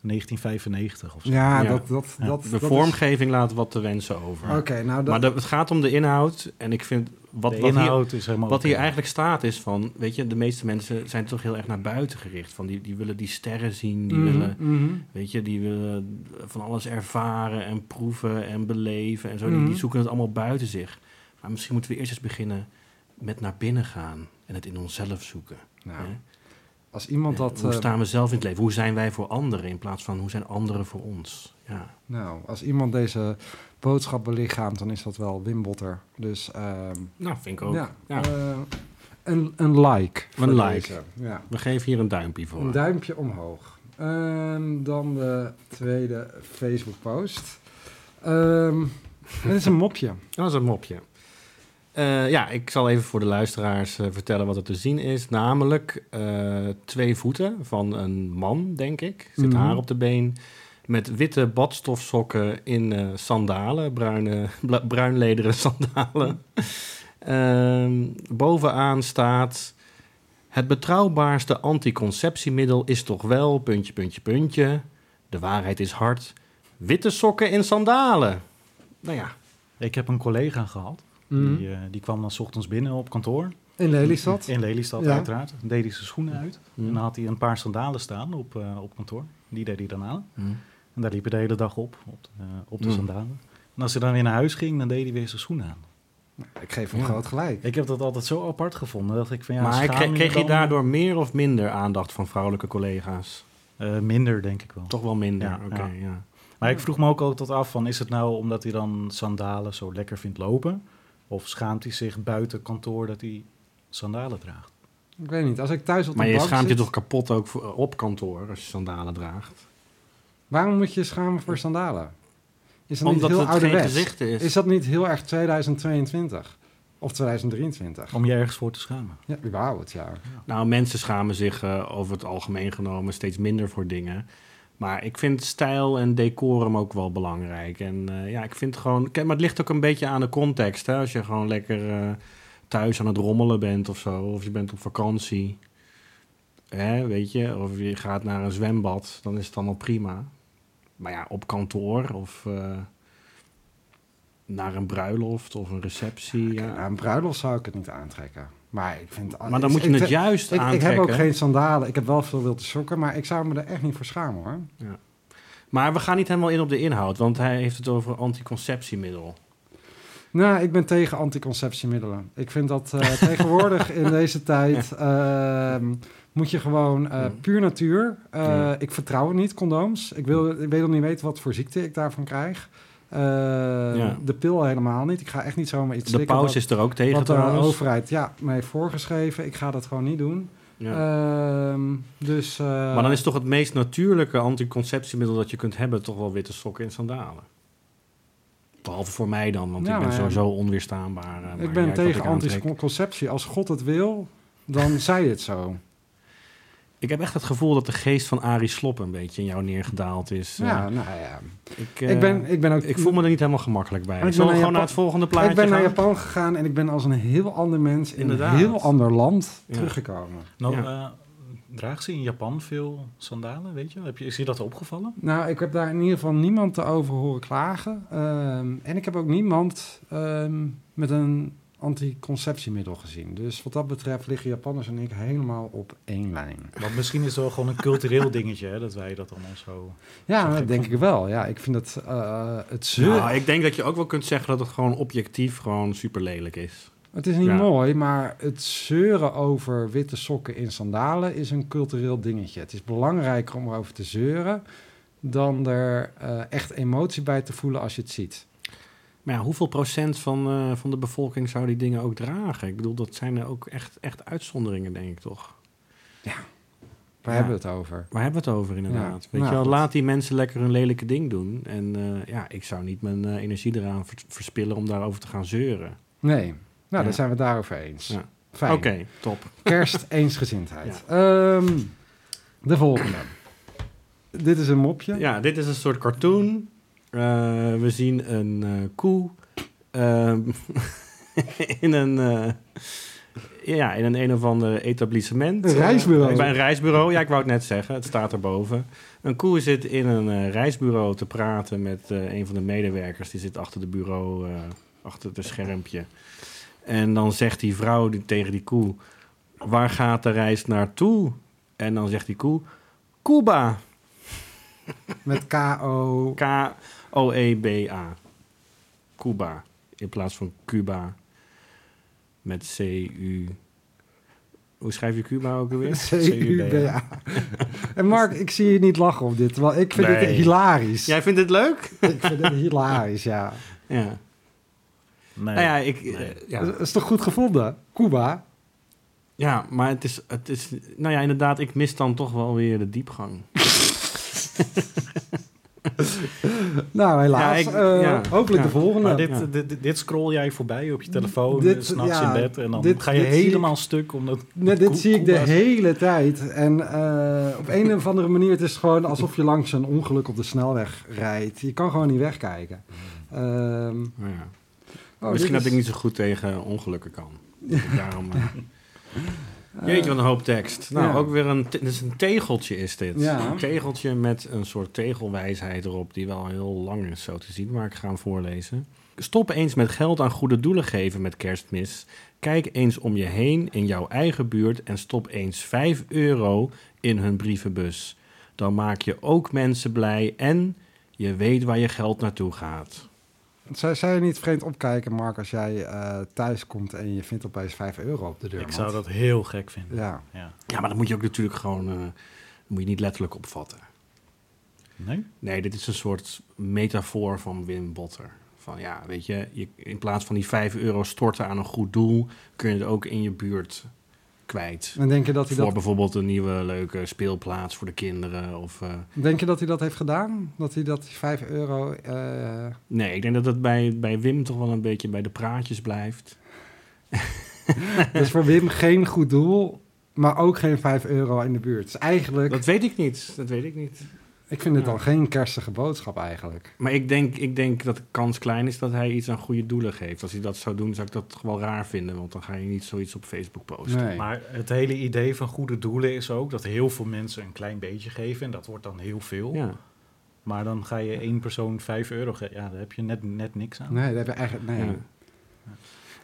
1995 of zo. ja, Ja. dat... dat, Ja. dat De dat is- vormgeving laat wat te wensen over. Oké, nou... Dat, Maar de- het gaat om de inhoud. En ik vind... Wat, de wat hier, inhoud is helemaal Wat hier eigenlijk staat is van, weet je, de meeste mensen zijn toch heel erg naar buiten gericht. Van die, die willen die sterren zien, die Mhm, willen, mhm. weet je, die willen van alles ervaren en proeven en beleven en zo. Die, Mhm. die zoeken het allemaal buiten zich. Maar misschien moeten we eerst eens beginnen met naar binnen gaan en het in onszelf zoeken. Nou, hè? Als iemand dat... hoe eh, staan we zelf in het leven? Hoe zijn wij voor anderen in plaats van hoe zijn anderen voor ons? Ja. Nou, als iemand deze boodschap belichaamt, dan is dat wel Wim Botter. Dus ehm, Nou, vind ik ook. ja, Ja. eh, een, een like. Een like. deze. Ja. We geven hier een duimpje voor. Een duimpje omhoog. Ehm, dan de tweede Facebook-post. Ehm het is een mopje. Dat is een mopje. Eh, ja, ik zal even voor de luisteraars eh, vertellen wat er te zien is. Namelijk eh, twee voeten van een man, denk ik. Zit Mhm. haar op de been. Met witte badstofsokken in sandalen. Bruine, bruinlederen [laughs] sandalen. Ehm, bovenaan staat... Het betrouwbaarste anticonceptiemiddel is toch wel... puntje, puntje, puntje. De waarheid is hard. Witte sokken in sandalen. Nou ja, Ik heb een collega gehad. Mhm. Die, eh, die kwam dan 's ochtends binnen op kantoor. In Lelystad. In Lelystad, Ja. uiteraard. Dan deed hij zijn schoenen uit. Mhm. En dan had hij een paar sandalen staan op, eh, op kantoor. Die deed hij dan aan. Hm. En daar liep hij de hele dag op, op de, eh, op de Mm. sandalen. En als hij dan weer naar huis ging, dan deed hij weer zijn schoenen aan. Ik geef hem Ja. groot gelijk. Ik heb dat altijd zo apart gevonden. Dat ik van, ja, maar kreeg, kreeg je daardoor meer of minder aandacht van vrouwelijke collega's? Eh, minder, denk ik wel. Toch wel minder, Ja, oké. ja. ja. Maar ik vroeg me ook altijd af van, is het nou omdat hij dan sandalen zo lekker vindt lopen? Of schaamt hij zich buiten kantoor dat hij sandalen draagt? Ik weet niet, als ik thuis op Maar de je bank schaamt je zit, toch kapot ook voor- op kantoor als je sandalen draagt? Waarom moet je je schamen voor sandalen? Is dat Omdat niet heel het geen ouderwets? gezicht is. Is dat niet heel erg 2022? Of 2023? Om je ergens voor te schamen. Ja, überhaupt, ja. Nou, mensen schamen zich eh, over het algemeen genomen steeds minder voor dingen. Maar ik vind stijl en decorum ook wel belangrijk. En eh, ja, ik vind gewoon... Kijk, maar het ligt ook een beetje aan de context. Hè? Als je gewoon lekker eh, thuis aan het rommelen bent of zo. Of je bent op vakantie. Hè, weet je? Of je gaat naar een zwembad. Dan is het allemaal prima. Maar ja, op kantoor of... eh, naar een bruiloft of een receptie. Ja. naar een bruiloft zou ik het niet aantrekken. Maar ik vind... Maar dan moet je ik- het juist ik, ik aantrekken. heb ook geen sandalen. Ik heb wel veel wilte sokken, maar ik zou me er echt niet voor schamen, hoor. Maar we gaan niet helemaal in op de inhoud, want hij heeft het over anticonceptiemiddel. Nou, ik ben tegen anticonceptiemiddelen. Ik vind dat eh, [laughs] tegenwoordig in deze tijd ehm, moet je gewoon eh, Ja. puur natuur. Eh, Ja. Ik vertrouw het niet, condooms. Ik wil, ik wil niet weten wat voor ziekte ik daarvan krijg. Eh, De pil helemaal niet. Ik ga echt niet zomaar iets De wat- is er ook tegen wat de trouwens. overheid ja, mij heeft voorgeschreven. Ik ga dat gewoon niet doen. Ja. Ehm, dus, eh, maar dan is toch het meest natuurlijke anticonceptiemiddel dat je kunt hebben... toch wel witte sokken en sandalen. Behalve voor mij dan, want Ja, ik ben sowieso onweerstaanbaar. eh, ik ben tegen anticonceptie. Als God het wil, dan [laughs] zij het zo. Ik heb echt het gevoel dat de geest van Arie Slop een beetje in jou neergedaald is. Ja, Eh, nou ja. ik, eh, ik, ben, ik ben ook... ik voel me er niet helemaal gemakkelijk bij. Ik ben naar gewoon naar het volgende plaatje Ik ben naar gaan? Japan gegaan en ik ben als een heel ander mens in Inderdaad. een heel ander land Ja. teruggekomen. Nou, Ja. eh, draagt ze in Japan veel sandalen, weet je? Heb je is je dat opgevallen? Nou, ik heb daar in ieder geval niemand te over horen klagen. Ehm, en ik heb ook niemand ehm, met een anticonceptiemiddel gezien. Dus wat dat betreft liggen Japanners en ik helemaal op één lijn. Want misschien is het wel gewoon een cultureel [laughs] dingetje, hè, dat wij dat allemaal zo... Ja, Zo dat denk van- ik wel. Ja, ik vind het, eh het zeuren. Nou, ik denk dat je ook wel kunt zeggen dat het gewoon objectief gewoon super lelijk is. Het is niet Ja. mooi, maar het zeuren over witte sokken in sandalen is een cultureel dingetje. Het is belangrijker om erover te zeuren dan er eh, echt emotie bij te voelen als je het ziet. Maar ja, hoeveel procent van, eh, van de bevolking zou die dingen ook dragen? Ik bedoel, dat zijn er ook echt, echt uitzonderingen, denk ik toch? Waar Ja. hebben we het over? Waar hebben we het over inderdaad? Ja, Weet nou, je wel, goed. laat die mensen lekker hun lelijke ding doen. En eh, ja, ik zou niet mijn eh, energie eraan vers- verspillen om daarover te gaan zeuren. Nee, nou, Ja. dan zijn we het daarover eens. Ja. Fijn. Oké, top. Kerst, [laughs] eensgezindheid. Ehm, de volgende. Dit is een mopje. Ja, dit is een soort cartoon. Eh, we zien een eh, koe ehm, [laughs] in een... eh, ja, in een een of ander etablissement. Een reisbureau. Bij een reisbureau, ja, ik wou het net zeggen. Het staat erboven. Een koe zit in een reisbureau te praten met een van de medewerkers. Die zit achter de bureau, achter het schermpje. En dan zegt die vrouw die, tegen die koe... Waar gaat de reis naartoe? En dan zegt die koe... Cuba. Met K-O... K-O-E-B-A. Cuba. In plaats van Cuba. Met C-U. Hoe schrijf je Cuba ook alweer? [laughs] C-U-B-A. [laughs] En Mark, ik zie je niet lachen op dit, terwijl ik vind Nee. dit hilarisch. Jij vindt het leuk? Ik vind het hilarisch, ja. [laughs] Ja. Nee. Nou ja, ik, eh, ja. Dat is toch goed gevonden? Cuba? ja, maar het is, het is... Nou ja, inderdaad, ik mis dan toch wel weer de diepgang. Nou, helaas. Ja, ik- Eh, ja. hopelijk Ja. de volgende. Maar dit, Ja. dit, dit, dit scroll jij voorbij op je telefoon, Dit- s'nachts ja, in bed. En dan dit- ga je helemaal stuk. Omdat Nee, dit Koe- zie ik de hele tijd. En eh, op een of andere manier, het is gewoon alsof je langs een ongeluk op de snelweg rijdt. Je kan gewoon niet wegkijken. Ehm, Nou ja. oh, Misschien dat ik niet zo goed tegen ongelukken kan. Daarom, eh, [laughs] Jeetje, wat een hoop tekst. Nou, Ja. ook weer een, te- is een tegeltje is dit. Ja. Een tegeltje met een soort tegelwijsheid erop... die wel heel lang is zo te zien, maar ik ga hem voorlezen. Stop eens met geld aan goede doelen geven met kerstmis. Kijk eens om je heen in jouw eigen buurt... en stop eens 5 euro in hun brievenbus. Dan maak je ook mensen blij en je weet waar je geld naartoe gaat. Zou, zou je niet vreemd opkijken, Mark, als jij eh, thuis komt en je vindt opeens 5 euro op de deur? ik zou dat heel gek vinden. Ja. Ja. Ja, maar dat moet je ook natuurlijk gewoon... eh, moet je niet letterlijk opvatten. Nee? Nee, dit is een soort metafoor van Wim Botter. Van ja, weet je, je in plaats van die 5 euro storten aan een goed doel, kun je het ook in je buurt kwijt. En denk je dat hij Voor dat, bijvoorbeeld een nieuwe leuke speelplaats voor de kinderen. Of, eh, denk je dat, hij dat heeft gedaan? Dat hij dat die 5 euro... eh, nee, ik denk dat het bij, bij Wim toch wel een beetje bij de praatjes blijft. [laughs] dus voor Wim geen goed doel, maar ook geen 5 euro in de buurt. Dus eigenlijk, Dat weet ik niet. Dat weet ik niet. Ik vind het Ja. dan geen kerstige boodschap eigenlijk. Maar ik denk, ik denk dat de kans klein is dat hij iets aan goede doelen geeft. Als hij dat zou doen, zou ik dat wel raar vinden. Want dan ga je niet zoiets op Facebook posten. Nee. Maar het hele idee van goede doelen is ook dat heel veel mensen een klein beetje geven. En dat wordt dan heel veel. Ja. Maar dan ga je één persoon 5 euro geven. Ja, daar heb je net, net niks aan. Nee, dat heb je eigenlijk... Nee. Ja.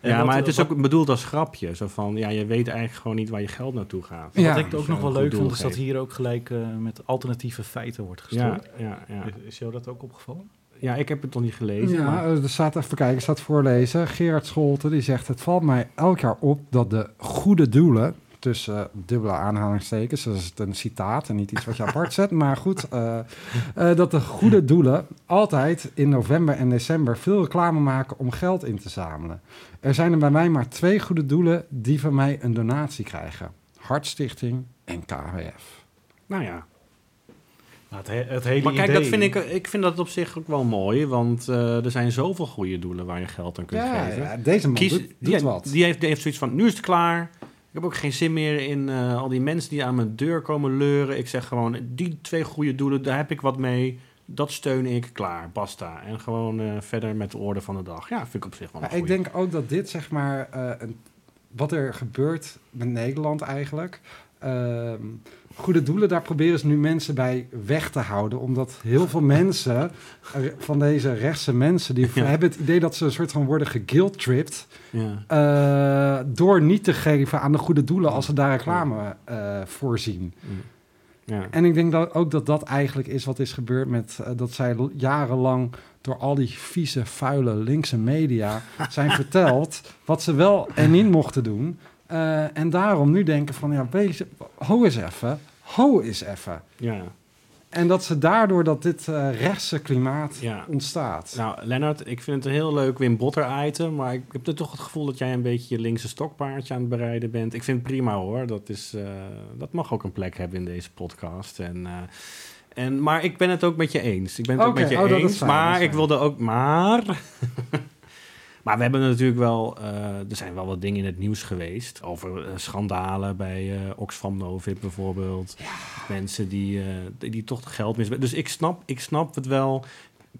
Ja, maar het is ook bedoeld als grapje. Zo van, ja, je weet eigenlijk gewoon niet waar je geld naartoe gaat. Wat Ja. ik ook nog wel leuk doel is dat hier ook gelijk eh, met alternatieve feiten wordt Ja, gestoord. ja, ja. Is, is jou dat ook opgevallen? ja, ik heb het nog niet gelezen. Ja, maar- er staat even kijken, ik staat voorlezen. Gerard Scholten die zegt: Het valt mij elk jaar op dat de goede doelen, tussen dubbele aanhalingstekens, dat is het een citaat en niet iets wat je apart zet, [laughs] maar goed, eh, eh, dat de goede doelen altijd in november en december veel reclame maken om geld in te zamelen. Er zijn er bij mij maar twee goede doelen die van mij een donatie krijgen: Hartstichting en KWF. nou ja. Nou, het, he- het hele Maar kijk, idee... dat vind ik, ik vind dat op zich ook wel mooi. Want eh, er zijn zoveel goede doelen waar je geld aan kunt Ja, geven. ja, deze man Kies, doet, doet die, wat. die, heeft, die heeft zoiets van, nu is het klaar. Ik heb ook geen zin meer in eh, al die mensen die aan mijn deur komen leuren. Ik zeg gewoon, die twee goede doelen, daar heb ik wat mee. Dat steun ik, klaar, basta. En gewoon eh, verder met de orde van de dag. Ja, vind ik op zich wel een Ja, ik denk ook dat dit, zeg maar, eh, een, wat er gebeurt met Nederland eigenlijk. ehm, goede doelen, daar proberen ze nu mensen bij weg te houden. Omdat heel veel mensen, van deze rechtse mensen, die [laughs] Ja. hebben het idee dat ze een soort van worden geguilt-tripped. Ja. eh, door niet te geven aan de goede doelen als ze daar reclame eh, voor zien. Ja. En ik denk dat ook dat dat eigenlijk is wat is gebeurd met eh, dat zij jarenlang door al die vieze, vuile linkse media [laughs] zijn verteld wat ze wel en niet mochten doen. Eh, en daarom nu denken van ja, weet je, ho eens even, ho eens even. ja. En dat ze daardoor dat dit eh rechtse klimaat Ja. ontstaat. Nou, Lennart, ik vind het een heel leuk Wim Botter item, maar ik heb er toch het gevoel dat jij een beetje je linkse stokpaardje aan het bereiden bent. Ik vind het prima hoor, dat, is, eh, dat mag ook een plek hebben in deze podcast. En, en, maar ik ben het ook met je eens. Ik ben het ook met je oh, eens, fijn, maar ik wilde ook, maar... Maar we hebben natuurlijk wel, eh, er zijn wel wat dingen in het nieuws geweest. Over eh, schandalen bij eh, Oxfam Novib bijvoorbeeld. Mensen die, die, die toch geld misbruiken. Dus ik snap, ik snap het wel.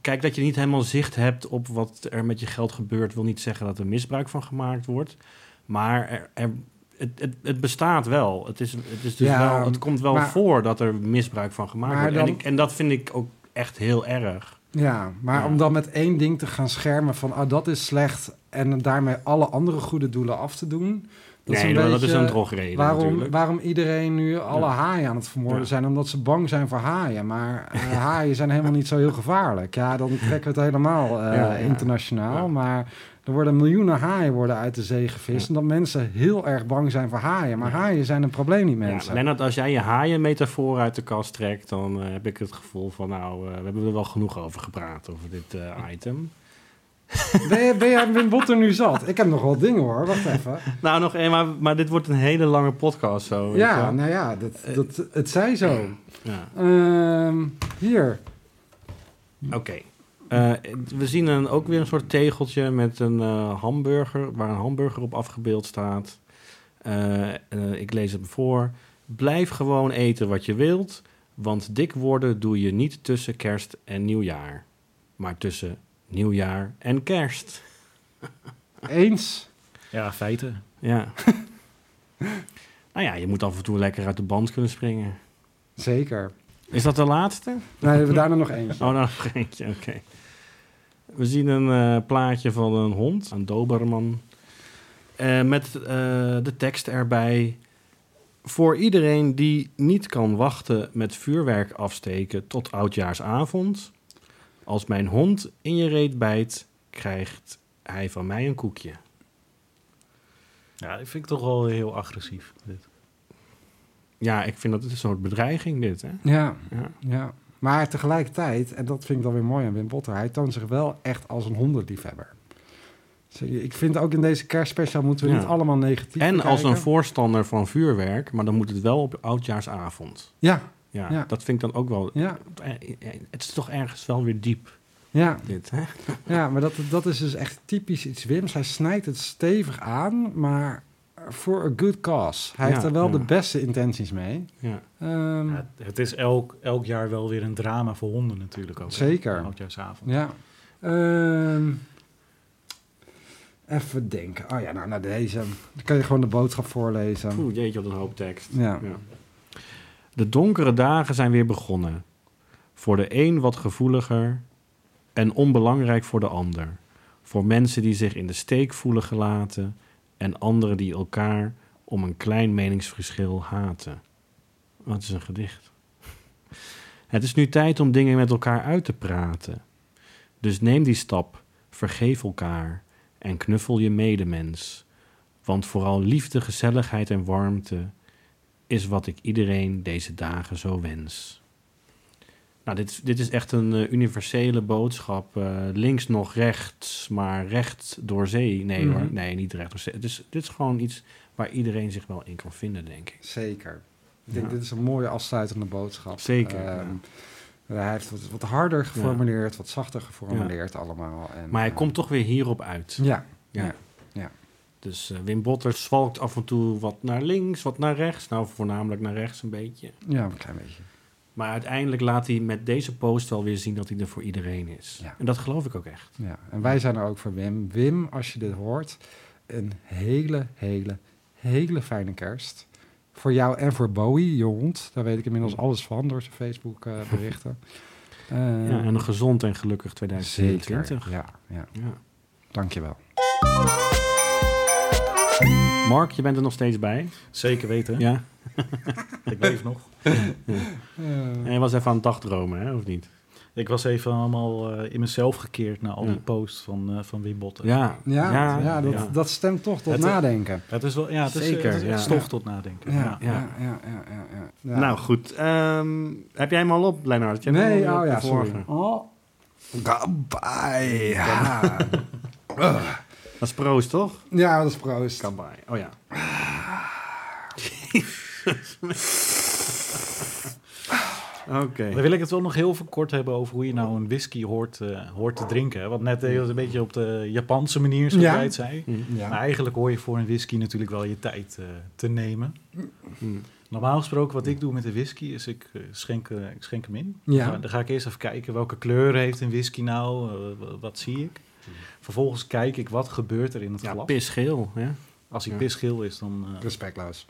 Kijk, dat je niet helemaal zicht hebt op wat er met je geld gebeurt, wil niet zeggen dat er misbruik van gemaakt wordt. Maar er, er- het, het, het bestaat wel. Het, is, het, is dus Ja, wel. het komt wel maar- voor dat er misbruik van gemaakt wordt. dan- En, ik, en dat vind ik ook echt heel erg. Ja, maar Ja. om dan met één ding te gaan schermen van oh, dat is slecht en daarmee alle andere goede doelen af te doen. Dat nee, een dat is een drogreden Waarom, natuurlijk. waarom iedereen nu alle Ja. haaien aan het vermoorden Ja. zijn, omdat ze bang zijn voor haaien. Maar [laughs] eh, haaien zijn helemaal niet zo heel gevaarlijk. Ja, dan trekken we het helemaal eh, internationaal. Maar er worden miljoenen haaien worden uit de zee gevist. Omdat mensen heel erg bang zijn voor haaien. Maar haaien zijn een probleem niet, Ja, mensen. Lennart, als jij je haaien-metafoor uit de kast trekt, dan eh, heb ik het gevoel van, nou, eh, we hebben er wel genoeg over gepraat, over dit eh, item. [laughs] Ben, je, ben jij Wim er nu zat? Ik heb nog wel dingen hoor, wacht even. Nou, nog één, maar, maar dit wordt een hele lange podcast zo. Ja, nou ja, dat, dat, het zij zo. Ja. Ehm, hier. Oké. Eh, we zien een, ook weer een soort tegeltje met een eh, hamburger, waar een hamburger op afgebeeld staat. Eh, eh, ik lees het voor. Blijf gewoon eten wat je wilt, want dik worden doe je niet tussen kerst en nieuwjaar, maar tussen nieuwjaar en kerst. Eens. Ja, feiten. Ja. [laughs] nou ja, je moet af en toe lekker uit de band kunnen springen. Zeker. Is dat de laatste? Nee, we hebben daarna nog eentje. Oh, nou nog [laughs] eentje, oké. We zien een eh, plaatje van een hond, een Doberman. eh, met eh, de tekst erbij. Voor iedereen die niet kan wachten met vuurwerk afsteken tot oudjaarsavond. Als mijn hond in je reet bijt, krijgt hij van mij een koekje. Ja, dat vind ik toch wel heel agressief. Dit. Ja, ik vind dat het een soort bedreiging dit, hè? Ja, Ja. ja. Maar tegelijkertijd, en dat vind ik dan weer mooi aan Wim Botter, hij toont zich wel echt als een hondenliefhebber. Dus ik vind ook in deze kerstspecial moeten we Ja. niet allemaal negatief En als een voorstander van vuurwerk, maar dan moet het wel op oudjaarsavond. Ja, Ja, Ja. dat vind ik dan ook wel. ja, Het is toch ergens wel weer diep, ja. dit, hè? Ja, maar dat, dat is dus echt typisch iets Wims. Hij snijdt het stevig aan, maar voor a good cause. Hij Ja, heeft er wel ja. de beste intenties mee. Ja. Ehm, Ja, het is elk, elk jaar wel weer een drama voor honden natuurlijk ook. Zeker. Oudjaarsavond. Ja. Ehm, even denken. Oh ja, nou, naar deze. Dan kan je gewoon de boodschap voorlezen. Oeh, jeetje, wat een hoop tekst. Ja. Ja. De donkere dagen zijn weer begonnen. Voor de een wat gevoeliger en onbelangrijk voor de ander. Voor mensen die zich in de steek voelen gelaten en anderen die elkaar om een klein meningsverschil haten. Wat is een gedicht? [laughs] Het is nu tijd om dingen met elkaar uit te praten. Dus neem die stap, vergeef elkaar en knuffel je medemens. Want vooral liefde, gezelligheid en warmte is wat ik iedereen deze dagen zo wens. Nou, dit, dit is echt een eh, universele boodschap. eh, links nog rechts, maar recht door zee. Nee hoor, Mhm. nee, niet recht door zee. Het is, dit is gewoon iets waar iedereen zich wel in kan vinden, denk ik. Zeker. Ik denk, Ja. dit is een mooie afsluitende boodschap. Zeker, Ehm, ja. Hij heeft wat, wat harder geformuleerd, wat zachter geformuleerd allemaal. En, Maar hij eh, komt toch weer hierop uit. Ja, Ja. ja. Dus Wim Botter zwalkt af en toe wat naar links, wat naar rechts. Nou, voornamelijk naar rechts een beetje. ja, een klein beetje. Maar uiteindelijk laat hij met deze post wel weer zien dat hij er voor iedereen is. Ja. En dat geloof ik ook echt. Ja. En wij zijn er ook voor Wim. Wim, als je dit hoort, een hele, hele, hele fijne kerst. Voor jou en voor Bowie, je hond. Daar weet ik inmiddels alles van door zijn Facebook eh, [laughs] berichten. Eh, Ja, en een gezond en gelukkig 2024. Zeker, ja, ja. Ja. Dankjewel. Mark, je bent er nog steeds bij. Zeker weten. Ja. [laughs] Ik leef nog. En je was even aan het dagdromen, hè, of niet? Ik was even allemaal eh, in mezelf gekeerd naar al Ja. die posts van, eh, van Wim Botten. Ja. Ja, ja, dat, ja. dat stemt toch tot Het- nadenken. Het is wel, ja, het is, Zeker, het is ja. stof Ja. tot nadenken. Ja, Ja. ja, ja, ja, ja. ja, ja. Nou goed, ehm, heb jij hem al op, Lennart? Nee, oh ja, sorry. vorige. Oh. Goodbye. [laughs] Dat is proost, toch? ja, dat is proost. Kabai. Oh ja. [laughs] Oké. Dan wil ik het wel nog heel even kort hebben over hoe je nou een whisky hoort, eh, hoort te drinken. hè. Want net deed je het een beetje op de Japanse manier, zoals Ja. jij het zei. Ja. Maar eigenlijk hoor je voor een whisky natuurlijk wel je tijd eh, te nemen. Mm. Normaal gesproken, wat ik doe met de whisky, is ik eh, schenk, ik schenk hem in. Ja. Dan, ga ik eerst even kijken welke kleur heeft een whisky nou, wat zie ik. Vervolgens kijk ik wat gebeurt er in het Ja, glas. pisgeel. Hè? Als hij Ja. pisgeel is, dan... eh, Respectloos.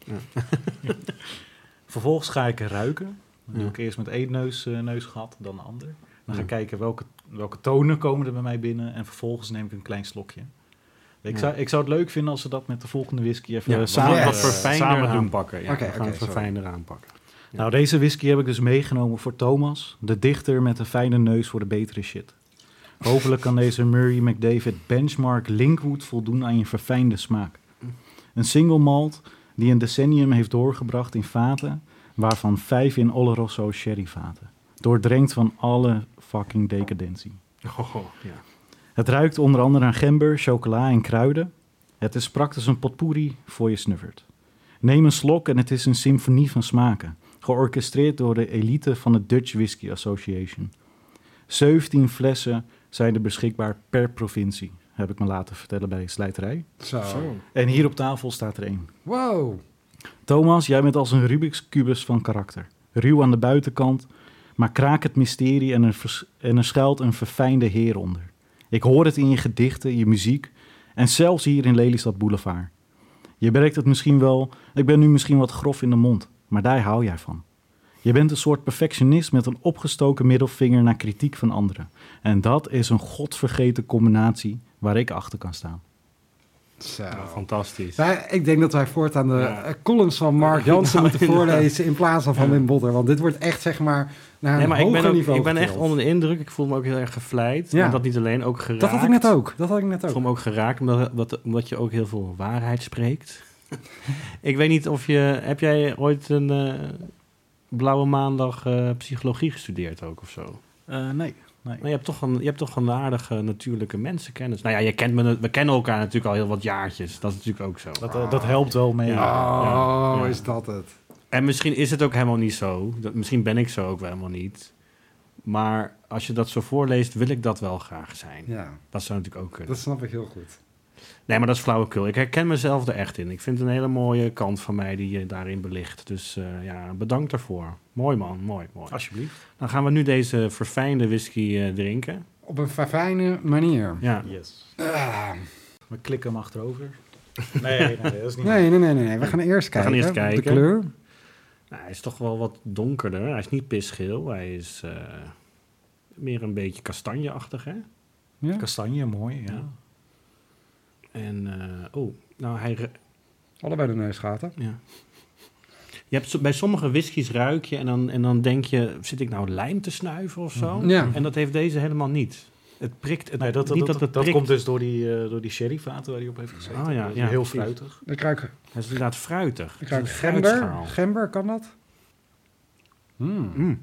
Vervolgens ga ik ruiken. Dan doe Ja. ik eerst met één neus, eh, neusgat, dan de ander. Dan ga ik Ja. kijken welke, welke tonen komen er bij mij binnen. En vervolgens neem ik een klein slokje. Ik, Ja. zou, ik zou het leuk vinden als ze dat met de volgende whisky even Ja, samen samen, wat verfijnder samen doen. aanpakken. Ja, Oké, we gaan het sorry. verfijnder aanpakken. Ja. Nou, deze whisky heb ik dus meegenomen voor Thomas. De dichter met een fijne neus voor de betere shit. Hopelijk kan deze Murray McDavid Benchmark Linkwood voldoen aan je verfijnde smaak. Een single malt die een decennium heeft doorgebracht in vaten, waarvan vijf in Oloroso sherryvaten. Doordrenkt van alle fucking decadentie. Oh, ja. Het ruikt onder andere aan gember, chocola en kruiden. Het is praktisch een potpourri voor je snuffert. Neem een slok en het is een symfonie van smaken. Georchestreerd door de elite van de Dutch Whisky Association. 17 flessen zijn er beschikbaar per provincie, heb ik me laten vertellen bij Slijterij. Zo. En hier op tafel staat er één. Wow. Thomas, jij bent als een Rubik's kubus van karakter. Ruw aan de buitenkant, maar kraak het mysterie en er, vers- en er schuilt een verfijnde heer onder. Ik hoor het in je gedichten, je muziek en zelfs hier in Lelystad Boulevard. Je merkt het misschien wel, ik ben nu misschien wat grof in de mond, maar daar hou jij van. Je bent een soort perfectionist met een opgestoken middelvinger naar kritiek van anderen. En dat is een godvergeten combinatie waar ik achter kan staan. Zo. Ja, fantastisch. Wij- ik denk dat wij voortaan de Ja. eh, columns van Mark Jansen [laughs] Nou, moeten voorlezen in plaats van van Wim Botter. Want dit wordt echt, zeg maar, naar Nee, een maar ik hoger ben, ook, niveau ik ben echt onder de indruk. Ik voel me ook heel erg gevleid. Ja. En dat niet alleen, ook geraakt. Dat had ik net ook. Dat had ik net Ik voel ook. me ook geraakt, omdat, omdat- omdat je ook heel veel waarheid spreekt. [laughs] ik weet niet of je... Heb jij ooit een eh, blauwe maandag eh, psychologie gestudeerd ook of zo? Eh, nee, nee. Maar je hebt toch een, je hebt toch een aardige natuurlijke mensenkennis. Nou ja, je kent me, we kennen elkaar natuurlijk al heel wat jaartjes. Dat is natuurlijk ook zo. Dat, eh, dat helpt wel mee. Ja. Oh, ja. is dat het? En misschien is het ook helemaal niet zo. Dat, misschien ben ik zo ook wel helemaal niet. Maar als je dat zo voorleest, wil ik dat wel graag zijn. Ja, Dat zou natuurlijk ook kunnen. dat snap ik heel goed. Nee, maar dat is flauwekul. Ik herken mezelf er echt in. Ik vind het een hele mooie kant van mij die je daarin belicht. Dus eh, ja, bedankt daarvoor. Mooi man, mooi, mooi. Alsjeblieft. Dan gaan we nu deze verfijnde whisky eh, drinken. Op een fijne manier. Ja. Yes. Ah. We klikken hem achterover. [laughs] Nee, nee, nee, dat is niet. Nee, nee, nee, nee. We gaan eerst gaan kijken. eerst kijken. De kleur. Nou, hij is toch wel wat donkerder. Hij is niet pisgeel. Hij is eh, meer een beetje kastanjeachtig, hè? Ja. Kastanje, mooi. Ja. Ja. En, eh, oh, nou, hij... Allebei de neusgaten. Ja. Je hebt bij sommige whiskies ruik je en dan, en dan denk je, zit ik nou lijm te snuiven of zo? Ja. En dat heeft deze helemaal niet. Het prikt, het, Nee, dat, dat, niet dat, dat, het dat komt dus door die, eh, door die sherryvaten waar hij op heeft gezeten. Oh ja, Dat is ja, heel precies. fruitig. Ik ruik, Hij is inderdaad fruitig. ik ruik gember. Gember, kan dat? Mm. Mm.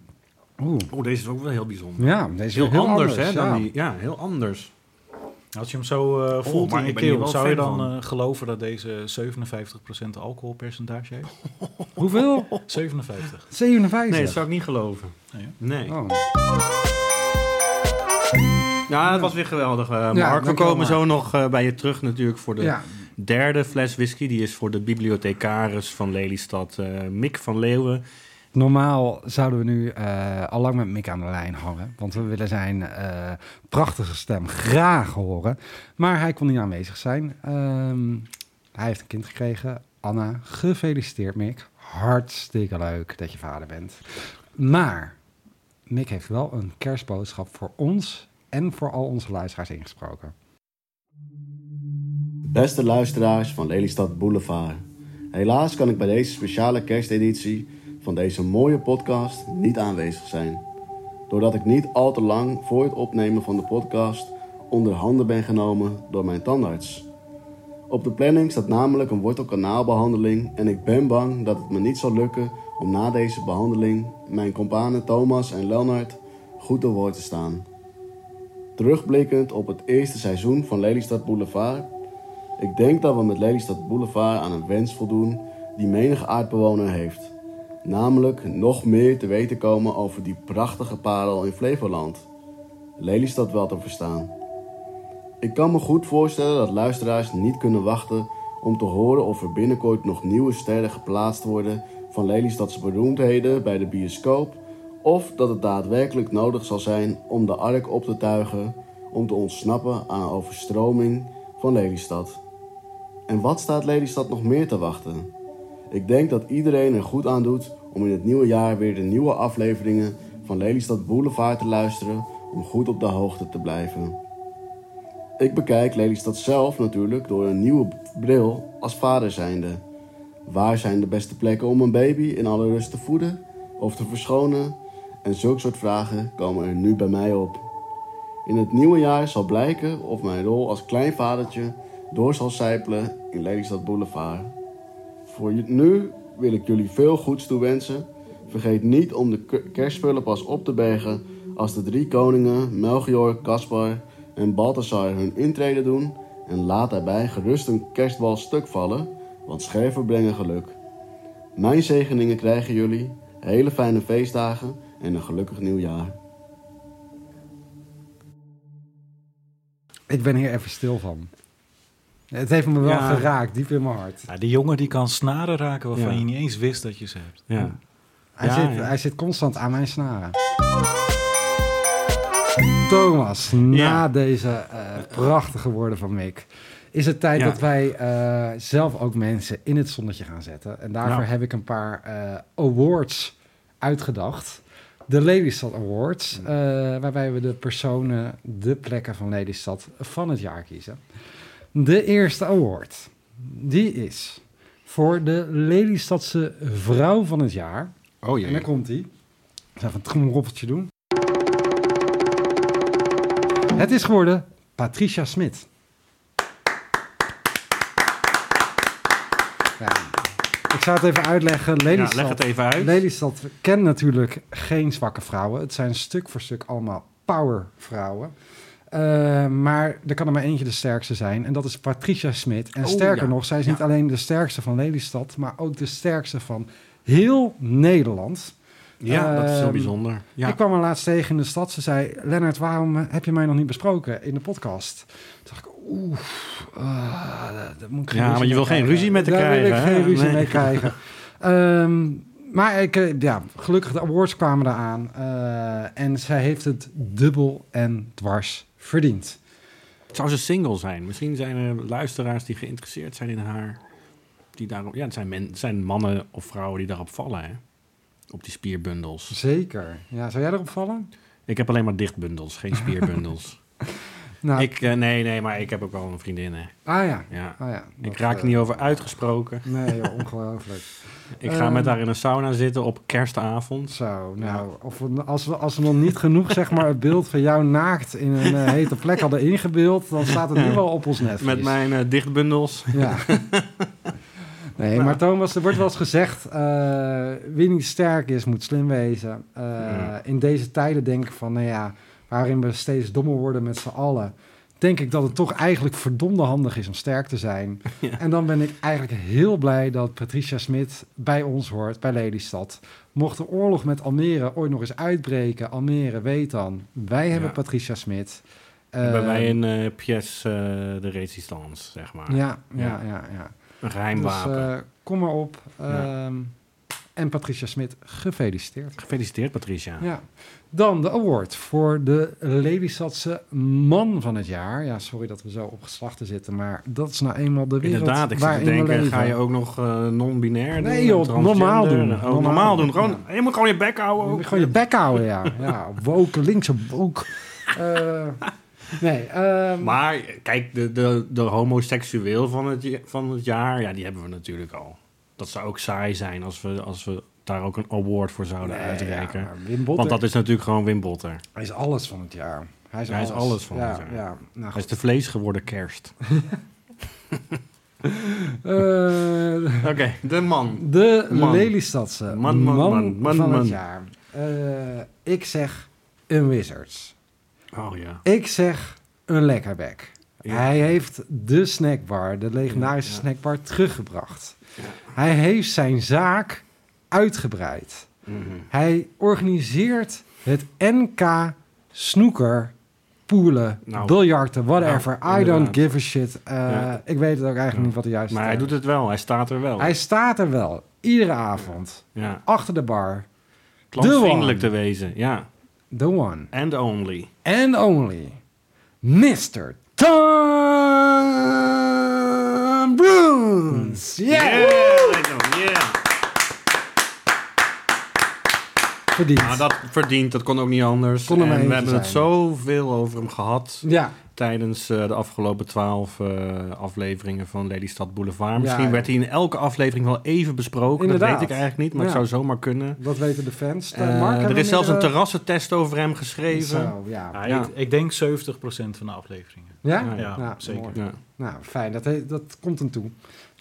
Oeh. Oh, deze is ook wel heel bijzonder. Ja, deze is Heel, heel, anders, hè? ja. Dan die, ja, heel anders. Als je hem zo eh, voelt maar in je keel, zou je dan van. eh, geloven dat deze 57% alcoholpercentage heeft? [laughs] Hoeveel? 57. 57. Nee, dat zou ik niet geloven. Nee? Nee. Oh. Ja, het was weer geweldig, eh, Mark. Ja, We komen zo nog eh, bij je terug natuurlijk voor de Ja, derde fles whisky. Die is voor de bibliothecaris van Lelystad, eh Mick van Leeuwen. Normaal zouden we nu eh al lang met Mick aan de lijn hangen. Want we willen zijn eh, prachtige stem graag horen. Maar hij kon niet aanwezig zijn. Ehm, hij heeft een kind gekregen. Anna, gefeliciteerd Mick. Hartstikke leuk dat je vader bent. Maar Mick heeft wel een kerstboodschap voor ons en voor al onze luisteraars ingesproken. Beste luisteraars van Lelystad Boulevard. Helaas kan ik bij deze speciale kersteditie van deze mooie podcast niet aanwezig zijn. Doordat ik niet al te lang voor het opnemen van de podcast onder handen ben genomen door mijn tandarts. Op de planning staat namelijk een wortelkanaalbehandeling en ik ben bang dat het me niet zal lukken om na deze behandeling mijn companen Thomas en Leonard goed te woord te staan. Terugblikkend op het eerste seizoen van Lelystad Boulevard ik denk dat we met Lelystad Boulevard aan een wens voldoen die menige aardbewoner heeft. Namelijk nog meer te weten komen over die prachtige parel in Flevoland. Lelystad wel te verstaan. Ik kan me goed voorstellen dat luisteraars niet kunnen wachten om te horen of er binnenkort nog nieuwe sterren geplaatst worden van Lelystadse beroemdheden bij de bioscoop, of dat het daadwerkelijk nodig zal zijn om de ark op te tuigen om te ontsnappen aan overstroming van Lelystad. En wat staat Lelystad nog meer te wachten? Ik denk dat iedereen er goed aan doet om in het nieuwe jaar weer de nieuwe afleveringen van Lelystad Boulevard te luisteren om goed op de hoogte te blijven. Ik bekijk Lelystad zelf natuurlijk door een nieuwe bril als vader zijnde. Waar zijn de beste plekken om een baby in alle rust te voeden of te verschonen? En zulke soort vragen komen er nu bij mij op. In het nieuwe jaar zal blijken of mijn rol als kleinvadertje door zal sijpelen in Lelystad Boulevard. Voor nu wil ik jullie veel goeds toewensen. Vergeet niet om de kerstspullen pas op te bergen als de drie koningen, Melchior, Caspar en Balthasar hun intrede doen. En laat daarbij gerust een kerstbal stuk vallen, want scherven brengen geluk. Mijn zegeningen krijgen jullie, hele fijne feestdagen en een gelukkig nieuwjaar. Ik ben hier even stil van. Het heeft me wel Ja. geraakt, diep in mijn hart. Ja, die jongen die kan snaren raken waarvan Ja. je niet eens wist dat je ze hebt. Ja. Hij, Ja, zit, ja. hij zit constant aan mijn snaren. Thomas, na Ja. deze eh, prachtige woorden van Mick... is het tijd Ja. dat wij eh, zelf ook mensen in het zonnetje gaan zetten. En daarvoor Ja. heb ik een paar eh, awards uitgedacht. De Lelystad Awards, waarbij we de personen, de plekken van Lelystad van het jaar kiezen. De eerste award, die is voor de Lelystadse Vrouw van het Jaar... Oh En daar komt ga even een trommelroffeltje doen. Het is geworden Patricia Smit. Ja, ik zou het even uitleggen. Ja, Lelystad, leg het even uit. Lelystad kent natuurlijk geen zwakke vrouwen. Het zijn stuk voor stuk allemaal powervrouwen. Eh, maar er kan er maar eentje de sterkste zijn. En dat is Patricia Smit. En Oh, sterker ja. nog, zij is Ja. niet alleen de sterkste van Lelystad... maar ook de sterkste van heel Nederland. Ja, dat is heel Ehm, bijzonder. Ja. Ik kwam haar laatst tegen in de stad. Ze zei, Lennart, waarom heb je mij nog niet besproken in de podcast? Toen dacht ik, oeh, daar- daar moet ik geen Ja, maar je wil geen krijgen. ruzie met haar Daar wil krijgen, ik geen ruzie Nee. mee krijgen. [laughs] Ehm, maar ik, eh, ja, gelukkig de awards kwamen eraan. eh en zij heeft het dubbel en dwars verdiend. Zou ze single zijn? Misschien zijn er luisteraars die geïnteresseerd zijn in haar. Die daarop, ja, het zijn, men, het zijn mannen of vrouwen die daarop vallen, hè? Op die spierbundels. Zeker. Ja, zou jij erop vallen? Ik heb alleen maar dichtbundels, geen [laughs] spierbundels. Nou, ik, eh, nee, nee, maar ik heb ook wel een vriendin, hè. ah ja. Ja. Ah, ja. Ik raak er eh, niet over uitgesproken. Nee, joh, [laughs] ongelooflijk. Ik ga Ehm, met haar in een sauna zitten op kerstavond. Zo, nou, of we, als, we, als we nog niet genoeg zeg maar, het beeld van jou naakt in een eh, hete plek hadden ingebeeld, dan staat het nu wel op ons netvlies. Met mijn dichtbundels. Ja. [laughs] Nee, maar Thomas, er wordt wel eens gezegd, wie niet sterk is, moet slim wezen. Ja. In deze tijden denk ik van, nou ja, waarin we steeds dommer worden met z'n allen, denk ik dat het toch eigenlijk verdomde handig is om sterk te zijn. [laughs] Ja. En dan ben ik eigenlijk heel blij dat Patricia Smit bij ons hoort, bij Lelystad. Mocht de oorlog met Almere ooit nog eens uitbreken, Almere weet dan, wij hebben Ja. Patricia Smit. bij Eh, mij in eh Pièce eh, de Resistance, zeg maar. Ja, ja, Ja. ja. Een geheim Dus wapen. eh, kom maar op. Ehm, en Patricia Smit, gefeliciteerd. Gefeliciteerd, Patricia. Ja. Dan de award voor de Lelystadse man van het jaar. Ja, sorry dat we zo op geslachten zitten, maar dat is nou eenmaal de wereld Inderdaad, ik zit te denken, ga je ook nog eh, non-binair doen? Nee, joh, transgender? normaal doen. Oh, Normaal normaal, doen. doen. Gewoon, Je moet gewoon je bek houden. Je ook. moet gewoon je bek houden, ja. Ja, woke, linkse woke. Eh, nee, ehm, Maar kijk, de, de, de homoseksueel van het, van het jaar, ja, die hebben we natuurlijk al. Dat zou ook saai zijn als we, als we daar ook een award voor zouden nee, uitreiken. ja, maar Wim Botter, Want dat is natuurlijk gewoon Wim Botter. hij is alles van het jaar. Hij is, Hij is alles. van ja, het jaar. Ja, nou, Hij is de vlees geworden kerst. [laughs] Eh, Oké, de man. De Man. Lelystadse Man, man, man, man, van man. het jaar. Eh, ik zeg een Wizards. Oh ja. Ik zeg een Lekkerbek. Ja. Hij heeft de snackbar, de legendarische Ja, ja. snackbar, teruggebracht. Ja. Hij heeft zijn zaak uitgebreid. Mhm. Hij organiseert het NK snoeker, poelen, Nou, biljarten, whatever. nou, I don't give a shit. Uh, Ja. Ik weet het ook eigenlijk niet wat de juiste Maar hij term doet het wel, hij staat er wel. Hij staat er wel, iedere avond, ja. achter de bar. Klantvriendelijk te wezen, ja. The one And only. and only, Mr. Tom. Yeah! yeah. Verdiend. Nou, dat verdient, dat kon ook niet anders. Er en we hebben het zoveel over hem gehad Ja, tijdens eh, de afgelopen twaalf eh, afleveringen van Lelystad Boulevard. Misschien ja. werd hij in elke aflevering wel even besproken. Inderdaad. Dat weet ik eigenlijk niet, maar het zou zomaar kunnen. dat weten de fans. Uh, Mark, er is zelfs een terrassentest over hem geschreven. Zo, ja. Ja, Ja. Ik, ik denk 70% van de afleveringen. Ja? Ja, Ja, Nou, zeker. Nou, fijn. Dat, he- dat komt hem toe.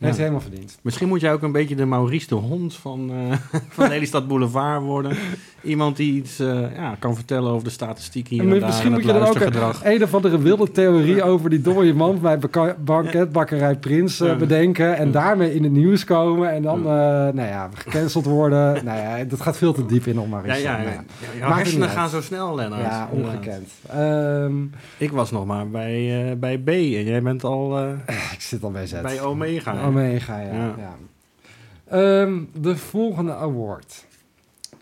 Ja. Hij helemaal verdiend. Misschien moet jij ook een beetje de Maurice de Hond van, eh [laughs] van Lelystad Boulevard worden. Iemand die iets eh, ja, kan vertellen over de statistiek hier en, En daar misschien en moet je er ook een, een of andere wilde theorie over die dode man bij banketbakkerij Prins eh, bedenken. En daarmee in het nieuws komen. En dan, nou ja, gecanceld worden. [laughs] nou ja, dat gaat veel te diep in om maar Ja, ja, Nou ja. ja. het hersenen gaan zo snel, Lennart. Ja, ongekend. Ehm, Ik was nog maar bij, bij B en jij bent al [laughs] ik zit al bij Z. bij Omega. Omega, ja. Ja. Ehm, de volgende award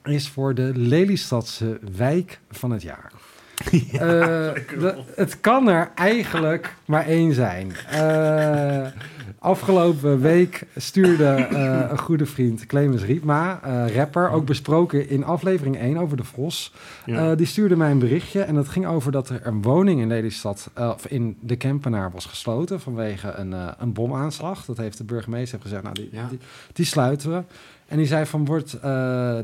is voor de Lelystadse wijk van het jaar. [laughs] Eh, de- het kan er eigenlijk maar één zijn. Eh, [laughs] afgelopen week stuurde eh, een goede vriend Clemens Riepma, eh, rapper, ook besproken in aflevering 1 over de Vos. Ja. Eh, die stuurde mij een berichtje en dat ging over dat er een woning in Lelystad, of in de Kempenaar, was gesloten vanwege een, een bomaanslag. Dat heeft de burgemeester gezegd, nou die, Ja. die, die sluiten we. En die zei van, wordt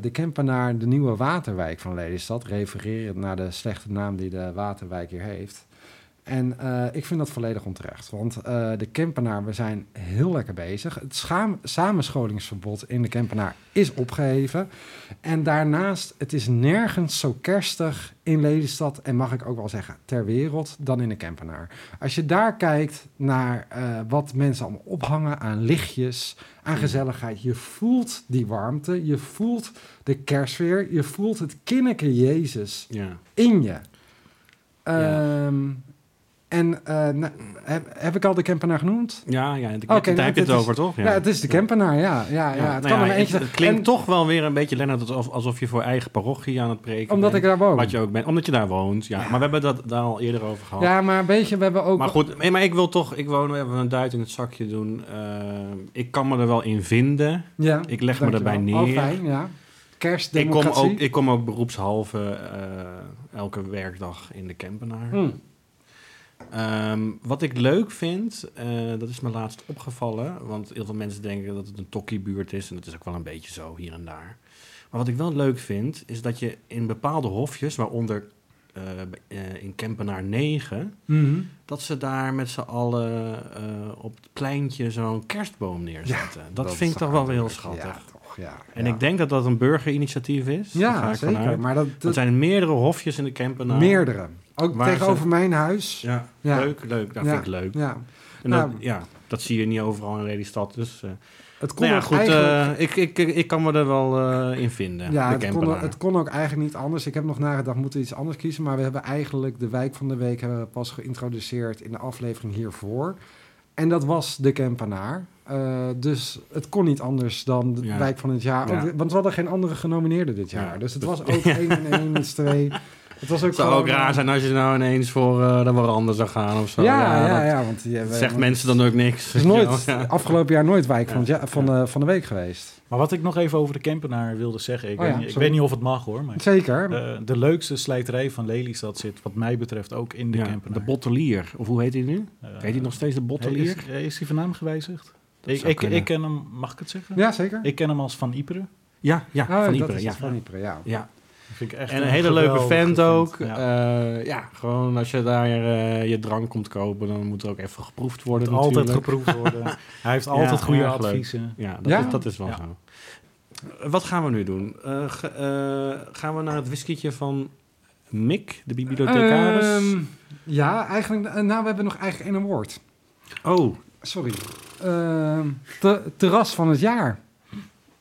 de Kempenaar de nieuwe waterwijk van Lelystad, refererend naar de slechte naam die de waterwijk hier heeft. En eh, ik vind dat volledig onterecht. Want eh, de Kempenaar, we zijn heel lekker bezig. Het schaam- samenscholingsverbod in de Kempenaar is opgeheven. En daarnaast, het is nergens zo kerstig in Lelystad... en mag ik ook wel zeggen ter wereld, dan in de Kempenaar. Als je daar kijkt naar eh, wat mensen allemaal ophangen aan lichtjes... aan gezelligheid, je voelt die warmte, je voelt de kerstsfeer... je voelt het kinneke Jezus Ja. in je. Ja. Ehm, en eh, nou, heb, heb ik al de Kempenaar genoemd? Ja, ja, de, Oké, daar nou, heb je het dit is- over, toch? Ja, het is de Kempenaar, ja. ja, ja, het nou kan maar het, het klinkt en toch wel weer een beetje, Lennart, alsof, alsof je voor eigen parochie aan het preken Omdat ik daar woon. Wat je ook bent, omdat je daar woont, ja. Ja. Maar we hebben dat daar al eerder over gehad. Ja, maar weet je, we hebben ook... Maar goed, maar ik wil toch, ik wil even een duit in het zakje doen. Eh, ik kan me er wel in vinden. ja, ik leg me erbij Oh, neer. fijn, ja. Ik kom, Kerstdemocratie. ook, ik kom ook beroepshalve eh, elke werkdag in de Kempenaar. Hm. Ehm, wat ik leuk vind, eh, dat is me laatst opgevallen. Want heel veel mensen denken dat het een tokkiebuurt is. En dat is ook wel een beetje zo hier en daar. Maar wat ik wel leuk vind, is dat je in bepaalde hofjes, waaronder eh, eh, in Kempenaar 9, Mhm. dat ze daar met z'n allen op het pleintje zo'n kerstboom neerzetten. dat, vind ik toch wel weer heel schattig. Ja, toch, ja. En ik denk dat dat een burgerinitiatief is. Ga Ja, ik zeker. vanuit. Maar dat, Er dat zijn meerdere hofjes in de Kempenaar. meerdere. Ook Waar tegenover ze- mijn huis. Ja, Ja. leuk, leuk. Dat Ja, vind ik leuk. Ja. En dat, Nou. ja, dat zie je niet overal in Lelystad. Dus eh, Het kon nou ja, ook goed, eigenlijk... eh, ik, ik, ik, kan me er wel eh, in vinden. Ja, de het kon, het kon ook eigenlijk niet anders. Ik heb nog nagedacht, moeten we iets anders kiezen. Maar we hebben eigenlijk de wijk van de week hebben we pas geïntroduceerd in de aflevering hiervoor. En dat was de Kempenaar. Eh, dus het kon niet anders dan de Ja. wijk van het jaar. Ja. Ook- want we hadden geen andere genomineerden dit jaar. Ja. Dus het was ook [laughs] één en één is twee. Het was ook Het zou gewoon, ook raar zijn als je nou ineens voor uh, de Warande zou gaan of zo. Ja, ja, dat ja. want die hebben- zegt want mensen dan ook niks. Het is nooit, Ja. afgelopen jaar nooit wijk van, jaar- van, de, van de week geweest. Maar wat ik nog even over de Kempenaar wilde zeggen. Ik, Oh weet, ja, niet, ik sorry. weet niet of het mag hoor. Maar Zeker. eh, de leukste slijterij van Lelystad zit wat mij betreft ook in de Ja, Kempenaar. de bottelier. Of hoe heet hij nu? Eh, heet hij nog steeds de bottelier? Is, is hij van naam gewijzigd? Ik, ik, ken hem, mag ik het zeggen? ja, zeker. Ik ken hem als Van Iperen. Ja, ja Oh, van is Ja. van Ypres, ja. ja. Vind ik echt En een hele leuke vent ook. Ja. Ja. ja, gewoon als je daar eh, je drank komt kopen, dan moet er ook even geproefd worden Moet altijd geproefd [laughs] worden. Hij heeft Ja, altijd goede adviezen. Ja, dat, Ja? Is, dat is wel Ja. zo. Eh, Wat gaan we nu doen? Eh, eh, gaan we naar het whiskietje van Mick, de bibliothecaris? Ehm, ja, eigenlijk. eh, Nou, we hebben nog eigenlijk één award. oh, Sorry. Ehm, te- terras van het jaar.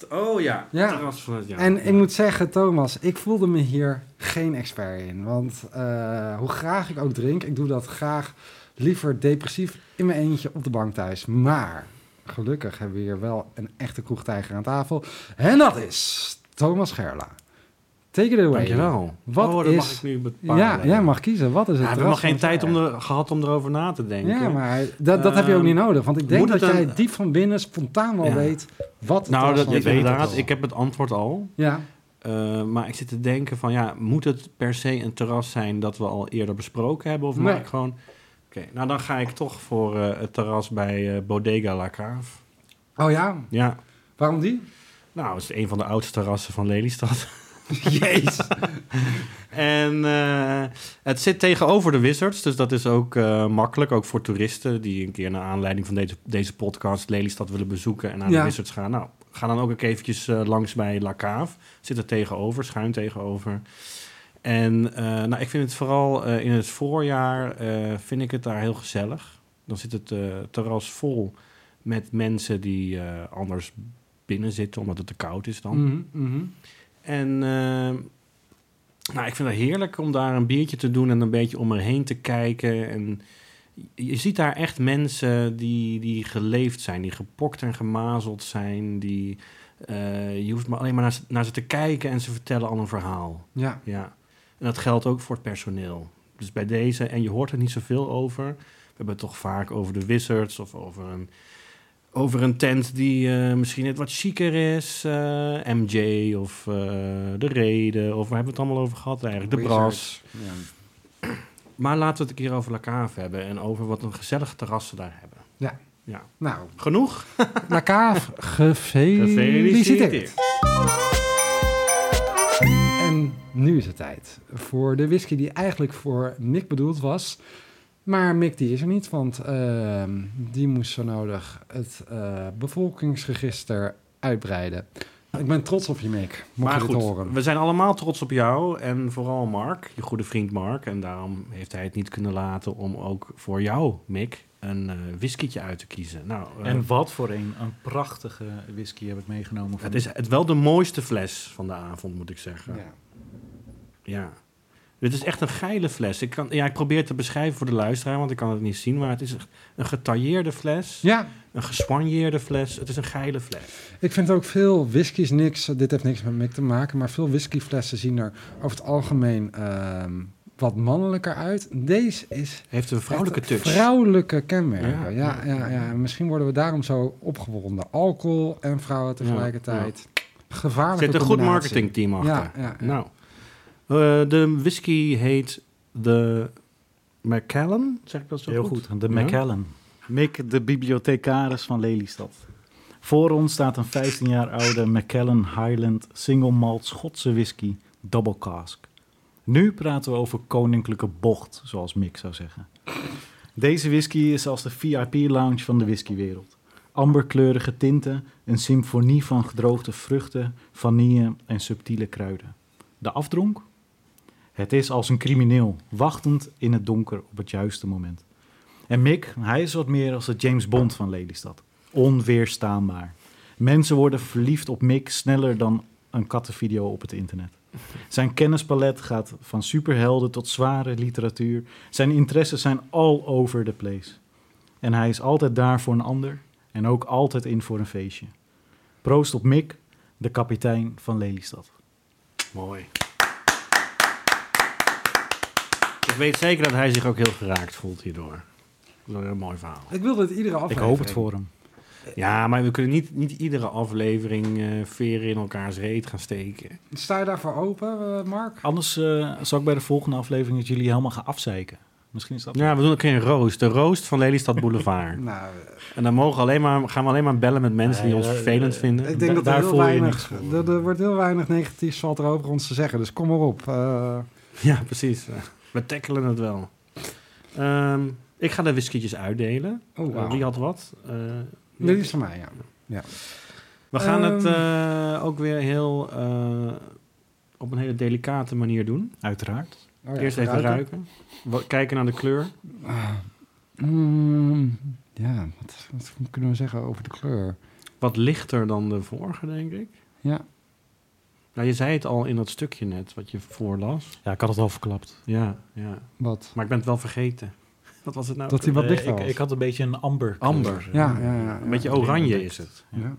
Oh ja, Ja. terras van het jaar. en ik moet zeggen, Thomas, ik voelde me hier geen expert in. Want eh, hoe graag ik ook drink, ik doe dat graag liever depressief in mijn eentje op de bank thuis. Maar gelukkig hebben we hier wel een echte kroegtijger aan tafel. En dat is Thomas Gerla. Take it away. Dankjewel. Wat oh, is... mag ik nu bepalen. Ja, jij mag kiezen. Wat is Ja, het we hebben nog geen tijd om er, gehad om erover na te denken. Ja, maar dat, dat heb je ook Ehm, niet nodig. Want ik denk dat jij een- diep van binnen spontaan wel Ja. weet wat het Nou, dat jaar inderdaad. Ik heb het antwoord al. Ja, Eh, maar ik zit te denken van, ja, moet het per se een terras zijn dat we al eerder besproken hebben? Of Nee. mag ik gewoon... Oké, nou dan ga ik toch voor eh, het terras bij eh, Bodega La Cave. oh ja, Ja, waarom die? nou, het is een van de oudste terrassen van Lelystad. [laughs] [laughs] Jezus. En eh, het zit tegenover de Wizards, dus dat is ook eh, makkelijk. Ook voor toeristen die een keer naar aanleiding van deze, deze podcast Lelystad willen bezoeken en naar Ja. de Wizards gaan. Nou, ga dan ook ook eventjes eh, langs bij La Cave. Zit er tegenover, schuin tegenover. En nou, ik vind het vooral in het voorjaar, vind ik het daar heel gezellig. Dan zit het terras vol met mensen die anders binnen zitten, omdat het te koud is dan. Mhm. En eh, nou, ik vind het heerlijk om daar een biertje te doen en een beetje om me heen te kijken. En je ziet daar echt mensen die, die geleefd zijn, die gepokt en gemazeld zijn. Die, eh, je hoeft maar alleen maar naar, ze- naar ze te kijken en ze vertellen al een verhaal. Ja, Ja. En dat geldt ook voor het personeel. Dus bij deze, en je hoort er niet zoveel over. We hebben het toch vaak over de Wizards of over een, over een tent die eh, misschien net wat chiquer is. eh, MJ of eh, De Reden, of waar hebben we het allemaal over gehad eigenlijk? De Bras. Ja. Maar laten we het een keer over La Cave hebben en over wat een gezellig terras ze daar hebben. Ja. Ja. Nou, Genoeg? [laughs] La Cave, gefeliciteerd. En nu is het tijd voor de whisky die eigenlijk voor Mick bedoeld was. Maar Mick die is er niet, want ehm, die moest zo nodig het eh, bevolkingsregister uitbreiden. Ik ben trots op je, Mick. Mocht maar je goed, horen. we zijn allemaal trots op jou en vooral Mark, je goede vriend Mark. En daarom heeft hij het niet kunnen laten om ook voor jou, Mick, een eh whiskietje uit te kiezen. Nou, eh, En wat voor een, een prachtige whisky heb ik meegenomen. Van het is het wel de mooiste fles van de avond, moet ik zeggen. Ja. Ja. Dit is echt een geile fles. Ik, kan, ja, ik probeer het te beschrijven voor de luisteraar, want ik kan het niet zien. Maar het is echt een getailleerde fles, ja, een geswanjeerde fles. Het is een geile fles. ik vind ook veel whiskies niks. Dit heeft niks met Mick te maken, maar veel whiskyflessen zien er over het algemeen ehm, wat mannelijker uit. Deze is Heeft een vrouwelijke touch. Vrouwelijke kenmerken. Ja. Ja, ja, ja, En misschien worden we daarom zo opgewonden. Alcohol en vrouwen tegelijkertijd. Gevaarlijke zit een goed marketingteam achter. Ja. Nou, de whisky heet de Macallan, zeg ik dat zo Heel goed? goed, de? Macallan. Mick, de bibliothecaris van Lelystad. Voor ons staat een 15 jaar oude Macallan Highland Single Malt Schotse whisky Double Cask. Nu praten we over koninklijke bocht, zoals Mick zou zeggen. Deze whisky is als de VIP-lounge van de whiskywereld. Amberkleurige tinten, een symfonie van gedroogde vruchten, vanille en subtiele kruiden. De afdronk? Het is als een crimineel, wachtend in het donker op het juiste moment. En Mick, hij is wat meer als de James Bond van Lelystad. Onweerstaanbaar. Mensen worden verliefd op Mick sneller dan een kattenvideo op het internet. Zijn kennispalet gaat van superhelden tot zware literatuur. Zijn interesses zijn all over the place. En hij is altijd daar voor een ander en ook altijd in voor een feestje. Proost op Mick, de kapitein van Lelystad. Mooi. Ik weet zeker dat hij zich ook heel geraakt voelt hierdoor. Dat is een mooi verhaal. Ik wil dit iedere Ik aflevering. hoop het voor hem. Ja, maar we kunnen niet, niet iedere aflevering eh, veren in elkaars reet gaan steken. Sta je daarvoor open, eh, Mark? Anders eh, zal ik bij de volgende aflevering dat jullie helemaal gaan afzeiken. Misschien is dat... Ja, we doen ook geen roost. De roost van Lelystad Boulevard. [laughs] Nou, en dan mogen we alleen maar, gaan we alleen maar bellen met mensen die ons vervelend vinden. ik denk Da- dat er daar heel voel je weinig, er, er wordt heel weinig negatiefs valt er over ons te zeggen. Dus kom maar op. Eh, Ja, precies. We tackelen het wel. Ehm, ik ga de whiskietjes uitdelen. oh, Eh, wauw. wie had wat? Eh, wie Dit is van mij, ja. We gaan het Ehm. eh, ook weer heel eh, op een hele delicate manier doen. Uiteraard. Oh, ja, Eerst even ruiken. Wat- kijken naar de kleur. Ah, mm, ja, wat, wat kunnen we zeggen over de kleur? wat lichter dan de vorige, denk ik. Ja. Nou, je zei het al in dat stukje net, wat je voorlas. Ja, ik had het al verklapt. Ja, ja. Wat? Maar ik ben het wel vergeten. [laughs] Wat was het nou? Dat hij wat Eh, lichter ik, was. ik had een beetje een amber. Amber. Ja, ja, ja. Een beetje oranje is het. Ja.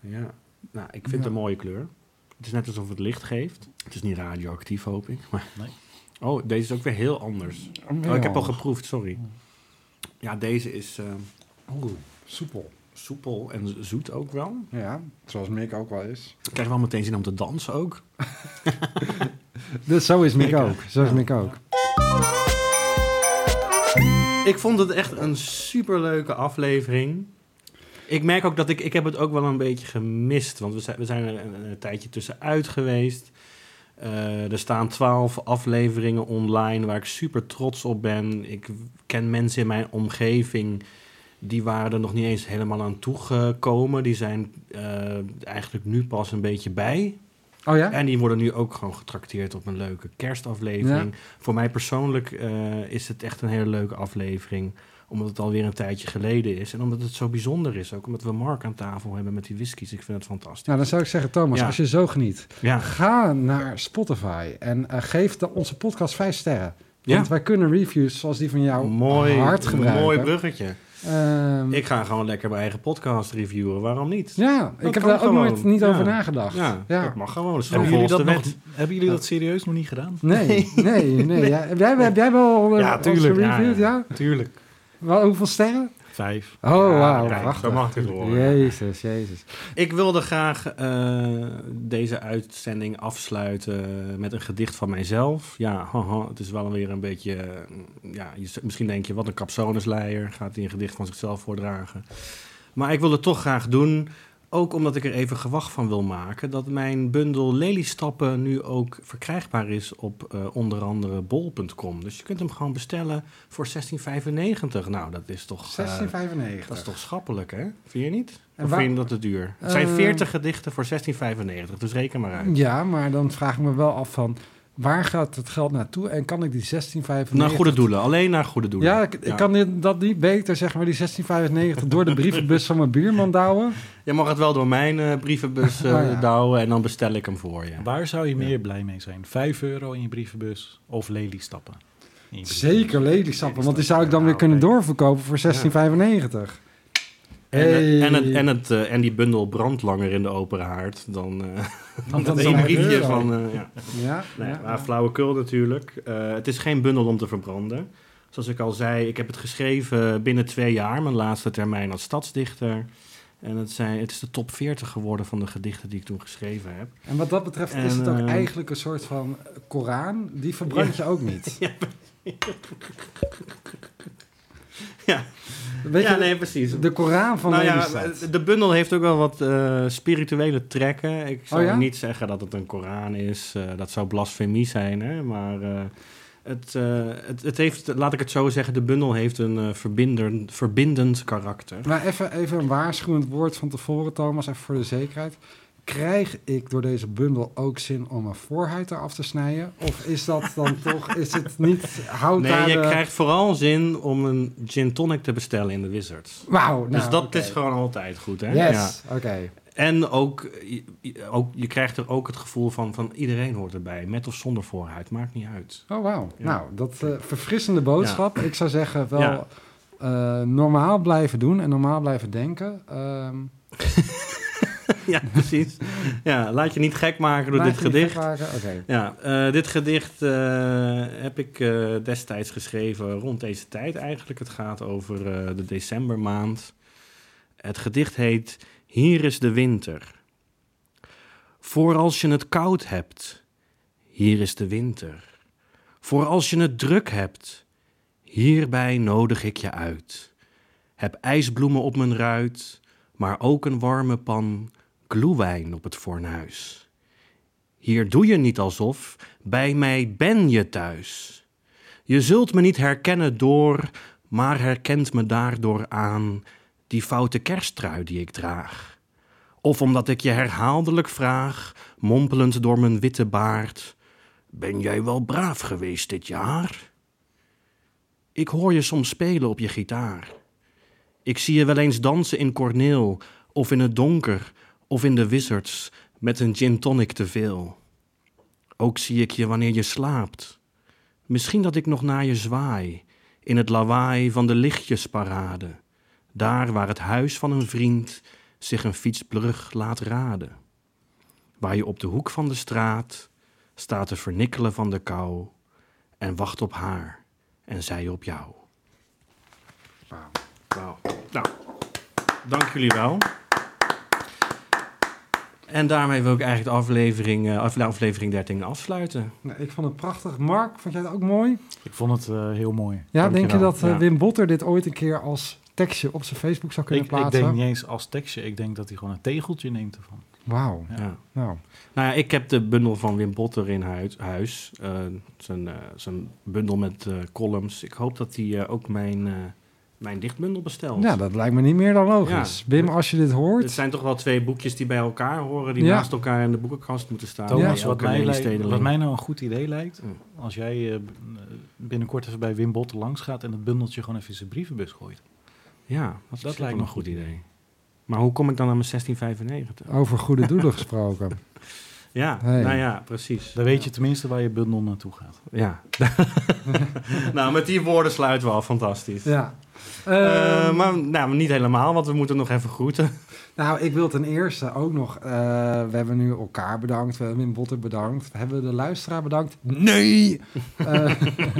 Ja. Nou, ik vind het een mooie kleur. Het is net alsof het licht geeft. Het is niet radioactief, hoop ik. Maar... Nee. Oh, deze is ook weer heel anders. Oh, ik heb al geproefd, sorry. Ja, deze is eh, Oeh, soepel. Soepel en zoet ook wel. Ja, zoals Mick ook wel is. Ik krijg wel meteen zin om te dansen ook. [laughs] Dus zo is Mick ook. Zo is ja. Mick ook. Ik vond het echt een superleuke aflevering. Ik merk ook dat ik... Ik heb het ook wel een beetje gemist. Want we zijn, we zijn er een, een tijdje tussenuit geweest. Eh, er staan twaalf afleveringen online waar ik super trots op ben. Ik ken mensen in mijn omgeving... Die waren er nog niet eens helemaal aan toegekomen. Die zijn eh, eigenlijk nu pas een beetje bij. Oh ja? En die worden nu ook gewoon getrakteerd op een leuke kerstaflevering. Voor mij persoonlijk eh, is het echt een hele leuke aflevering. Omdat het alweer een tijdje geleden is. En omdat het zo bijzonder is. Ook omdat we Mark aan tafel hebben met die whiskies. Ik vind het fantastisch. Nou, dan zou ik zeggen, Thomas, Ja. als je zo geniet, ga naar Spotify en eh, geef de, onze podcast vijf sterren. Want wij kunnen reviews zoals die van jou mooi, hard gebruiken. mooi bruggetje. Ehm, Ik ga gewoon lekker mijn eigen podcast reviewen. Waarom niet? ja, ik heb daar ook nooit niet Ja. over nagedacht. Ja, Ja. dat mag gewoon. Dat Hebben gewoon jullie, dat volgens nog, de wet. hebben jullie dat serieus nog niet gedaan? Nee, [laughs] nee, nee. Ja, heb, jij, heb jij wel Ja, tuurlijk, ja, gereviewd? Ja, ja. Tuurlijk. Wel, hoeveel sterren? Vijf. Oh, wauw. kijk, prachtig. zo mag het worden. Jezus, jezus. Ik wilde graag eh, deze uitzending afsluiten met een gedicht van mijzelf. Ja, haha, het is wel weer een beetje... eh, ja, je, misschien denk je, wat een capsonesleier. Gaat hij een gedicht van zichzelf voordragen. Maar ik wil het toch graag doen. Ook omdat ik er even gewacht van wil maken... dat mijn bundel Lelystappen nu ook verkrijgbaar is op eh, onder andere bol.com. Dus je kunt hem gewoon bestellen voor 16,95. Nou, dat is toch... eh, 1695. dat is toch schappelijk, hè? Vind je niet? En vind je dat te duur? Het zijn Eh, 40 gedichten voor 16,95, dus reken maar uit. Ja, maar dan vraag ik me wel af van... waar gaat het geld naartoe en kan ik die 1695... Naar goede doelen, alleen naar goede doelen. Ja, ik, ik kan dit, dat niet beter, zeg maar, die 1695 door de brievenbus van mijn buurman douwen. Je mag het wel door mijn eh, brievenbus Oh, ja. douwen en dan bestel ik hem voor je. Waar zou je meer blij mee zijn? Vijf euro in je brievenbus of Lely stappen? In je brievenbus? Zeker lelystappen, want die zou ik dan weer kunnen doorverkopen voor 1695. En, eh, en, het, en, het, eh, en die bundel brandt langer in de open haard dan, dan [laughs] dan dat zo'n één briefje euro. van... eh, ja. Ja, Nee, ja. maar flauwekul natuurlijk. Het is geen bundel om te verbranden. Zoals ik al zei, ik heb het geschreven binnen twee jaar, mijn laatste termijn als stadsdichter. En het, zijn, het is de top 40 geworden van de gedichten die ik toen geschreven heb. En wat dat betreft is het ook eigenlijk een soort van Koran. Die verbrand je ook niet. [laughs] [laughs] Ja. Ja, nee, precies. de Koran van nou ja, de bundel heeft ook wel wat eh, spirituele trekken. Ik zou Oh ja? niet zeggen dat het een Koran is. eh, dat zou blasfemie zijn, hè? Maar eh, het, het, het heeft, laat ik het zo zeggen, de bundel heeft een verbinder, verbindend karakter. Maar even, even een waarschuwend woord van tevoren, Thomas, even voor de zekerheid. Krijg ik door deze bundel ook zin om mijn voorhuid eraf te snijden? Of is dat dan [laughs] toch, is het niet, houdt Nee, daar je de- krijgt vooral zin om een gin tonic te bestellen in de Wizards. Wauw, nou, dus dat is gewoon altijd goed, hè? Ja. Yes, oké. En ook ook, je krijgt er ook het gevoel van, van iedereen hoort erbij. Met of zonder voorhuid, maakt niet uit. Oh, wauw. Ja. Nou, dat eh, verfrissende boodschap. Ik zou zeggen, wel Ja. eh, normaal blijven doen en normaal blijven denken. Ehm, [laughs] [laughs] ja, precies. Ja, laat je niet gek maken door laat dit gedicht. Ja, dit gedicht heb ik eh, destijds geschreven rond deze tijd eigenlijk. Het gaat over eh, de decembermaand. Het gedicht heet Hier is de winter. Voor als je het koud hebt, hier is de winter. Voor als je het druk hebt, hierbij nodig ik je uit. Heb ijsbloemen op mijn ruit, maar ook een warme pan gloewijn op het fornuis. Hier doe je niet alsof, bij mij ben je thuis. Je zult me niet herkennen door, maar herkent me daardoor aan die foute kersttrui die ik draag. Of omdat ik je herhaaldelijk vraag, mompelend door mijn witte baard: Ben jij wel braaf geweest dit jaar? Ik hoor je soms spelen op je gitaar. Ik zie je wel eens dansen in Corneel of in het donker, of in de wizards met een gin tonic te veel. Ook zie ik je wanneer je slaapt. Misschien dat ik nog naar je zwaai, in het lawaai van de lichtjesparade, daar waar het huis van een vriend zich een fietsbrug laat raden. Waar je op de hoek van de straat staat te vernikkelen van de kou en wacht op haar en zij op jou. Wauw. Nou, dank jullie wel. En daarmee wil ik eigenlijk de aflevering, eh, af- aflevering 13 afsluiten. Nou, ik vond het prachtig. Mark, vond jij het ook mooi? Ik vond het eh, heel mooi. Ja, denk je dat eh, Ja. Wim Botter dit ooit een keer als tekstje op zijn Facebook zou kunnen Ik, ik plaatsen? denk niet eens als tekstje. Ik denk dat hij gewoon een tegeltje neemt ervan. Wauw. Ja. Ja. Nou, Nou ja, ik heb de bundel van Wim Botter in huis. huis. Zijn, eh, zijn bundel met eh, columns. Ik hoop dat hij eh, ook mijn, eh, mijn dichtbundel bestelt. ja, dat lijkt me niet meer dan logisch. Ja. Wim, als je dit hoort... Het zijn toch wel twee boekjes die bij elkaar horen, die Ja. naast elkaar in de boekenkast moeten staan. Thomas, Ja, wat, mij lijkt- wat mij nou een goed idee lijkt... Mm. als jij eh, binnenkort even bij Wim Botten langs gaat... en het bundeltje gewoon even in zijn brievenbus gooit. Ja, dat, Dat lijkt me een goed idee. Maar hoe kom ik dan aan mijn 1695? Over goede doelen gesproken. [laughs] Ja, Hey. nou ja, precies. Dan weet je tenminste waar je bundel naartoe gaat. Ja. [laughs] nou, met die woorden sluiten we af. Fantastisch. Ja. Eh, Ehm, maar nou, niet helemaal, want we moeten nog even groeten. Nou, ik wil ten eerste ook nog... eh, we hebben nu elkaar bedankt. We hebben Wim Botter bedankt. We hebben de luisteraar bedankt. Nee! Eh,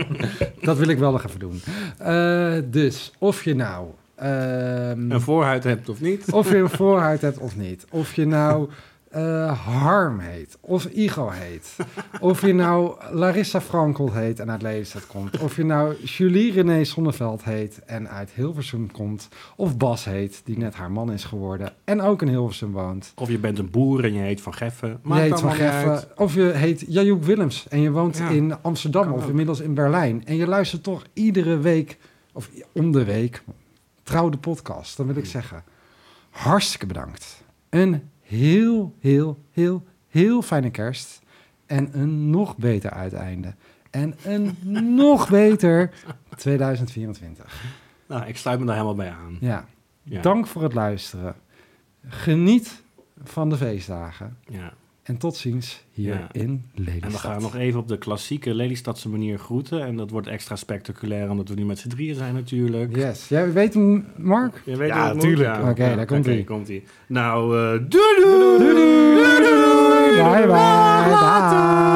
[laughs] dat wil ik wel nog even doen. Eh, dus, of je nou... ehm, Een voorhuid hebt of niet. Of je een voorhuid hebt of niet. Of je nou eh, Harm heet. Of Igo heet. Of je nou Larissa Frankel heet en uit Lelystad komt. Of je nou Julie René Sonneveld heet en uit Hilversum komt. Of Bas heet, die net haar man is geworden en ook in Hilversum woont. Of je bent een boer en je heet Van Geffen. Je heet Van Geffen. Of je heet Jajoek Willems en je woont Ja, in Amsterdam of inmiddels in Berlijn. En je luistert toch iedere week, of om de week, trouw de podcast. Dan wil ik Hmm. zeggen, hartstikke bedankt. Een heel, heel, heel, heel fijne kerst. En een nog beter uiteinde. En een [laughs] nog beter 2024. Nou, ik sluit me daar helemaal bij aan. Ja. Ja. Dank voor het luisteren. Geniet van de feestdagen. Ja. En tot ziens hier Ja. in Lelystad. En we gaan nog even op de klassieke Lelystadse manier groeten. En dat wordt extra spectaculair, omdat we nu met z'n drieën zijn natuurlijk. Yes. Jij weet hem, Mark? Je weet Ja, hoe het moet? tuurlijk. Oké, daar komt oké, ie. komt ie. Nou, eh doei doei! Doei doei! Bye bye! Dag!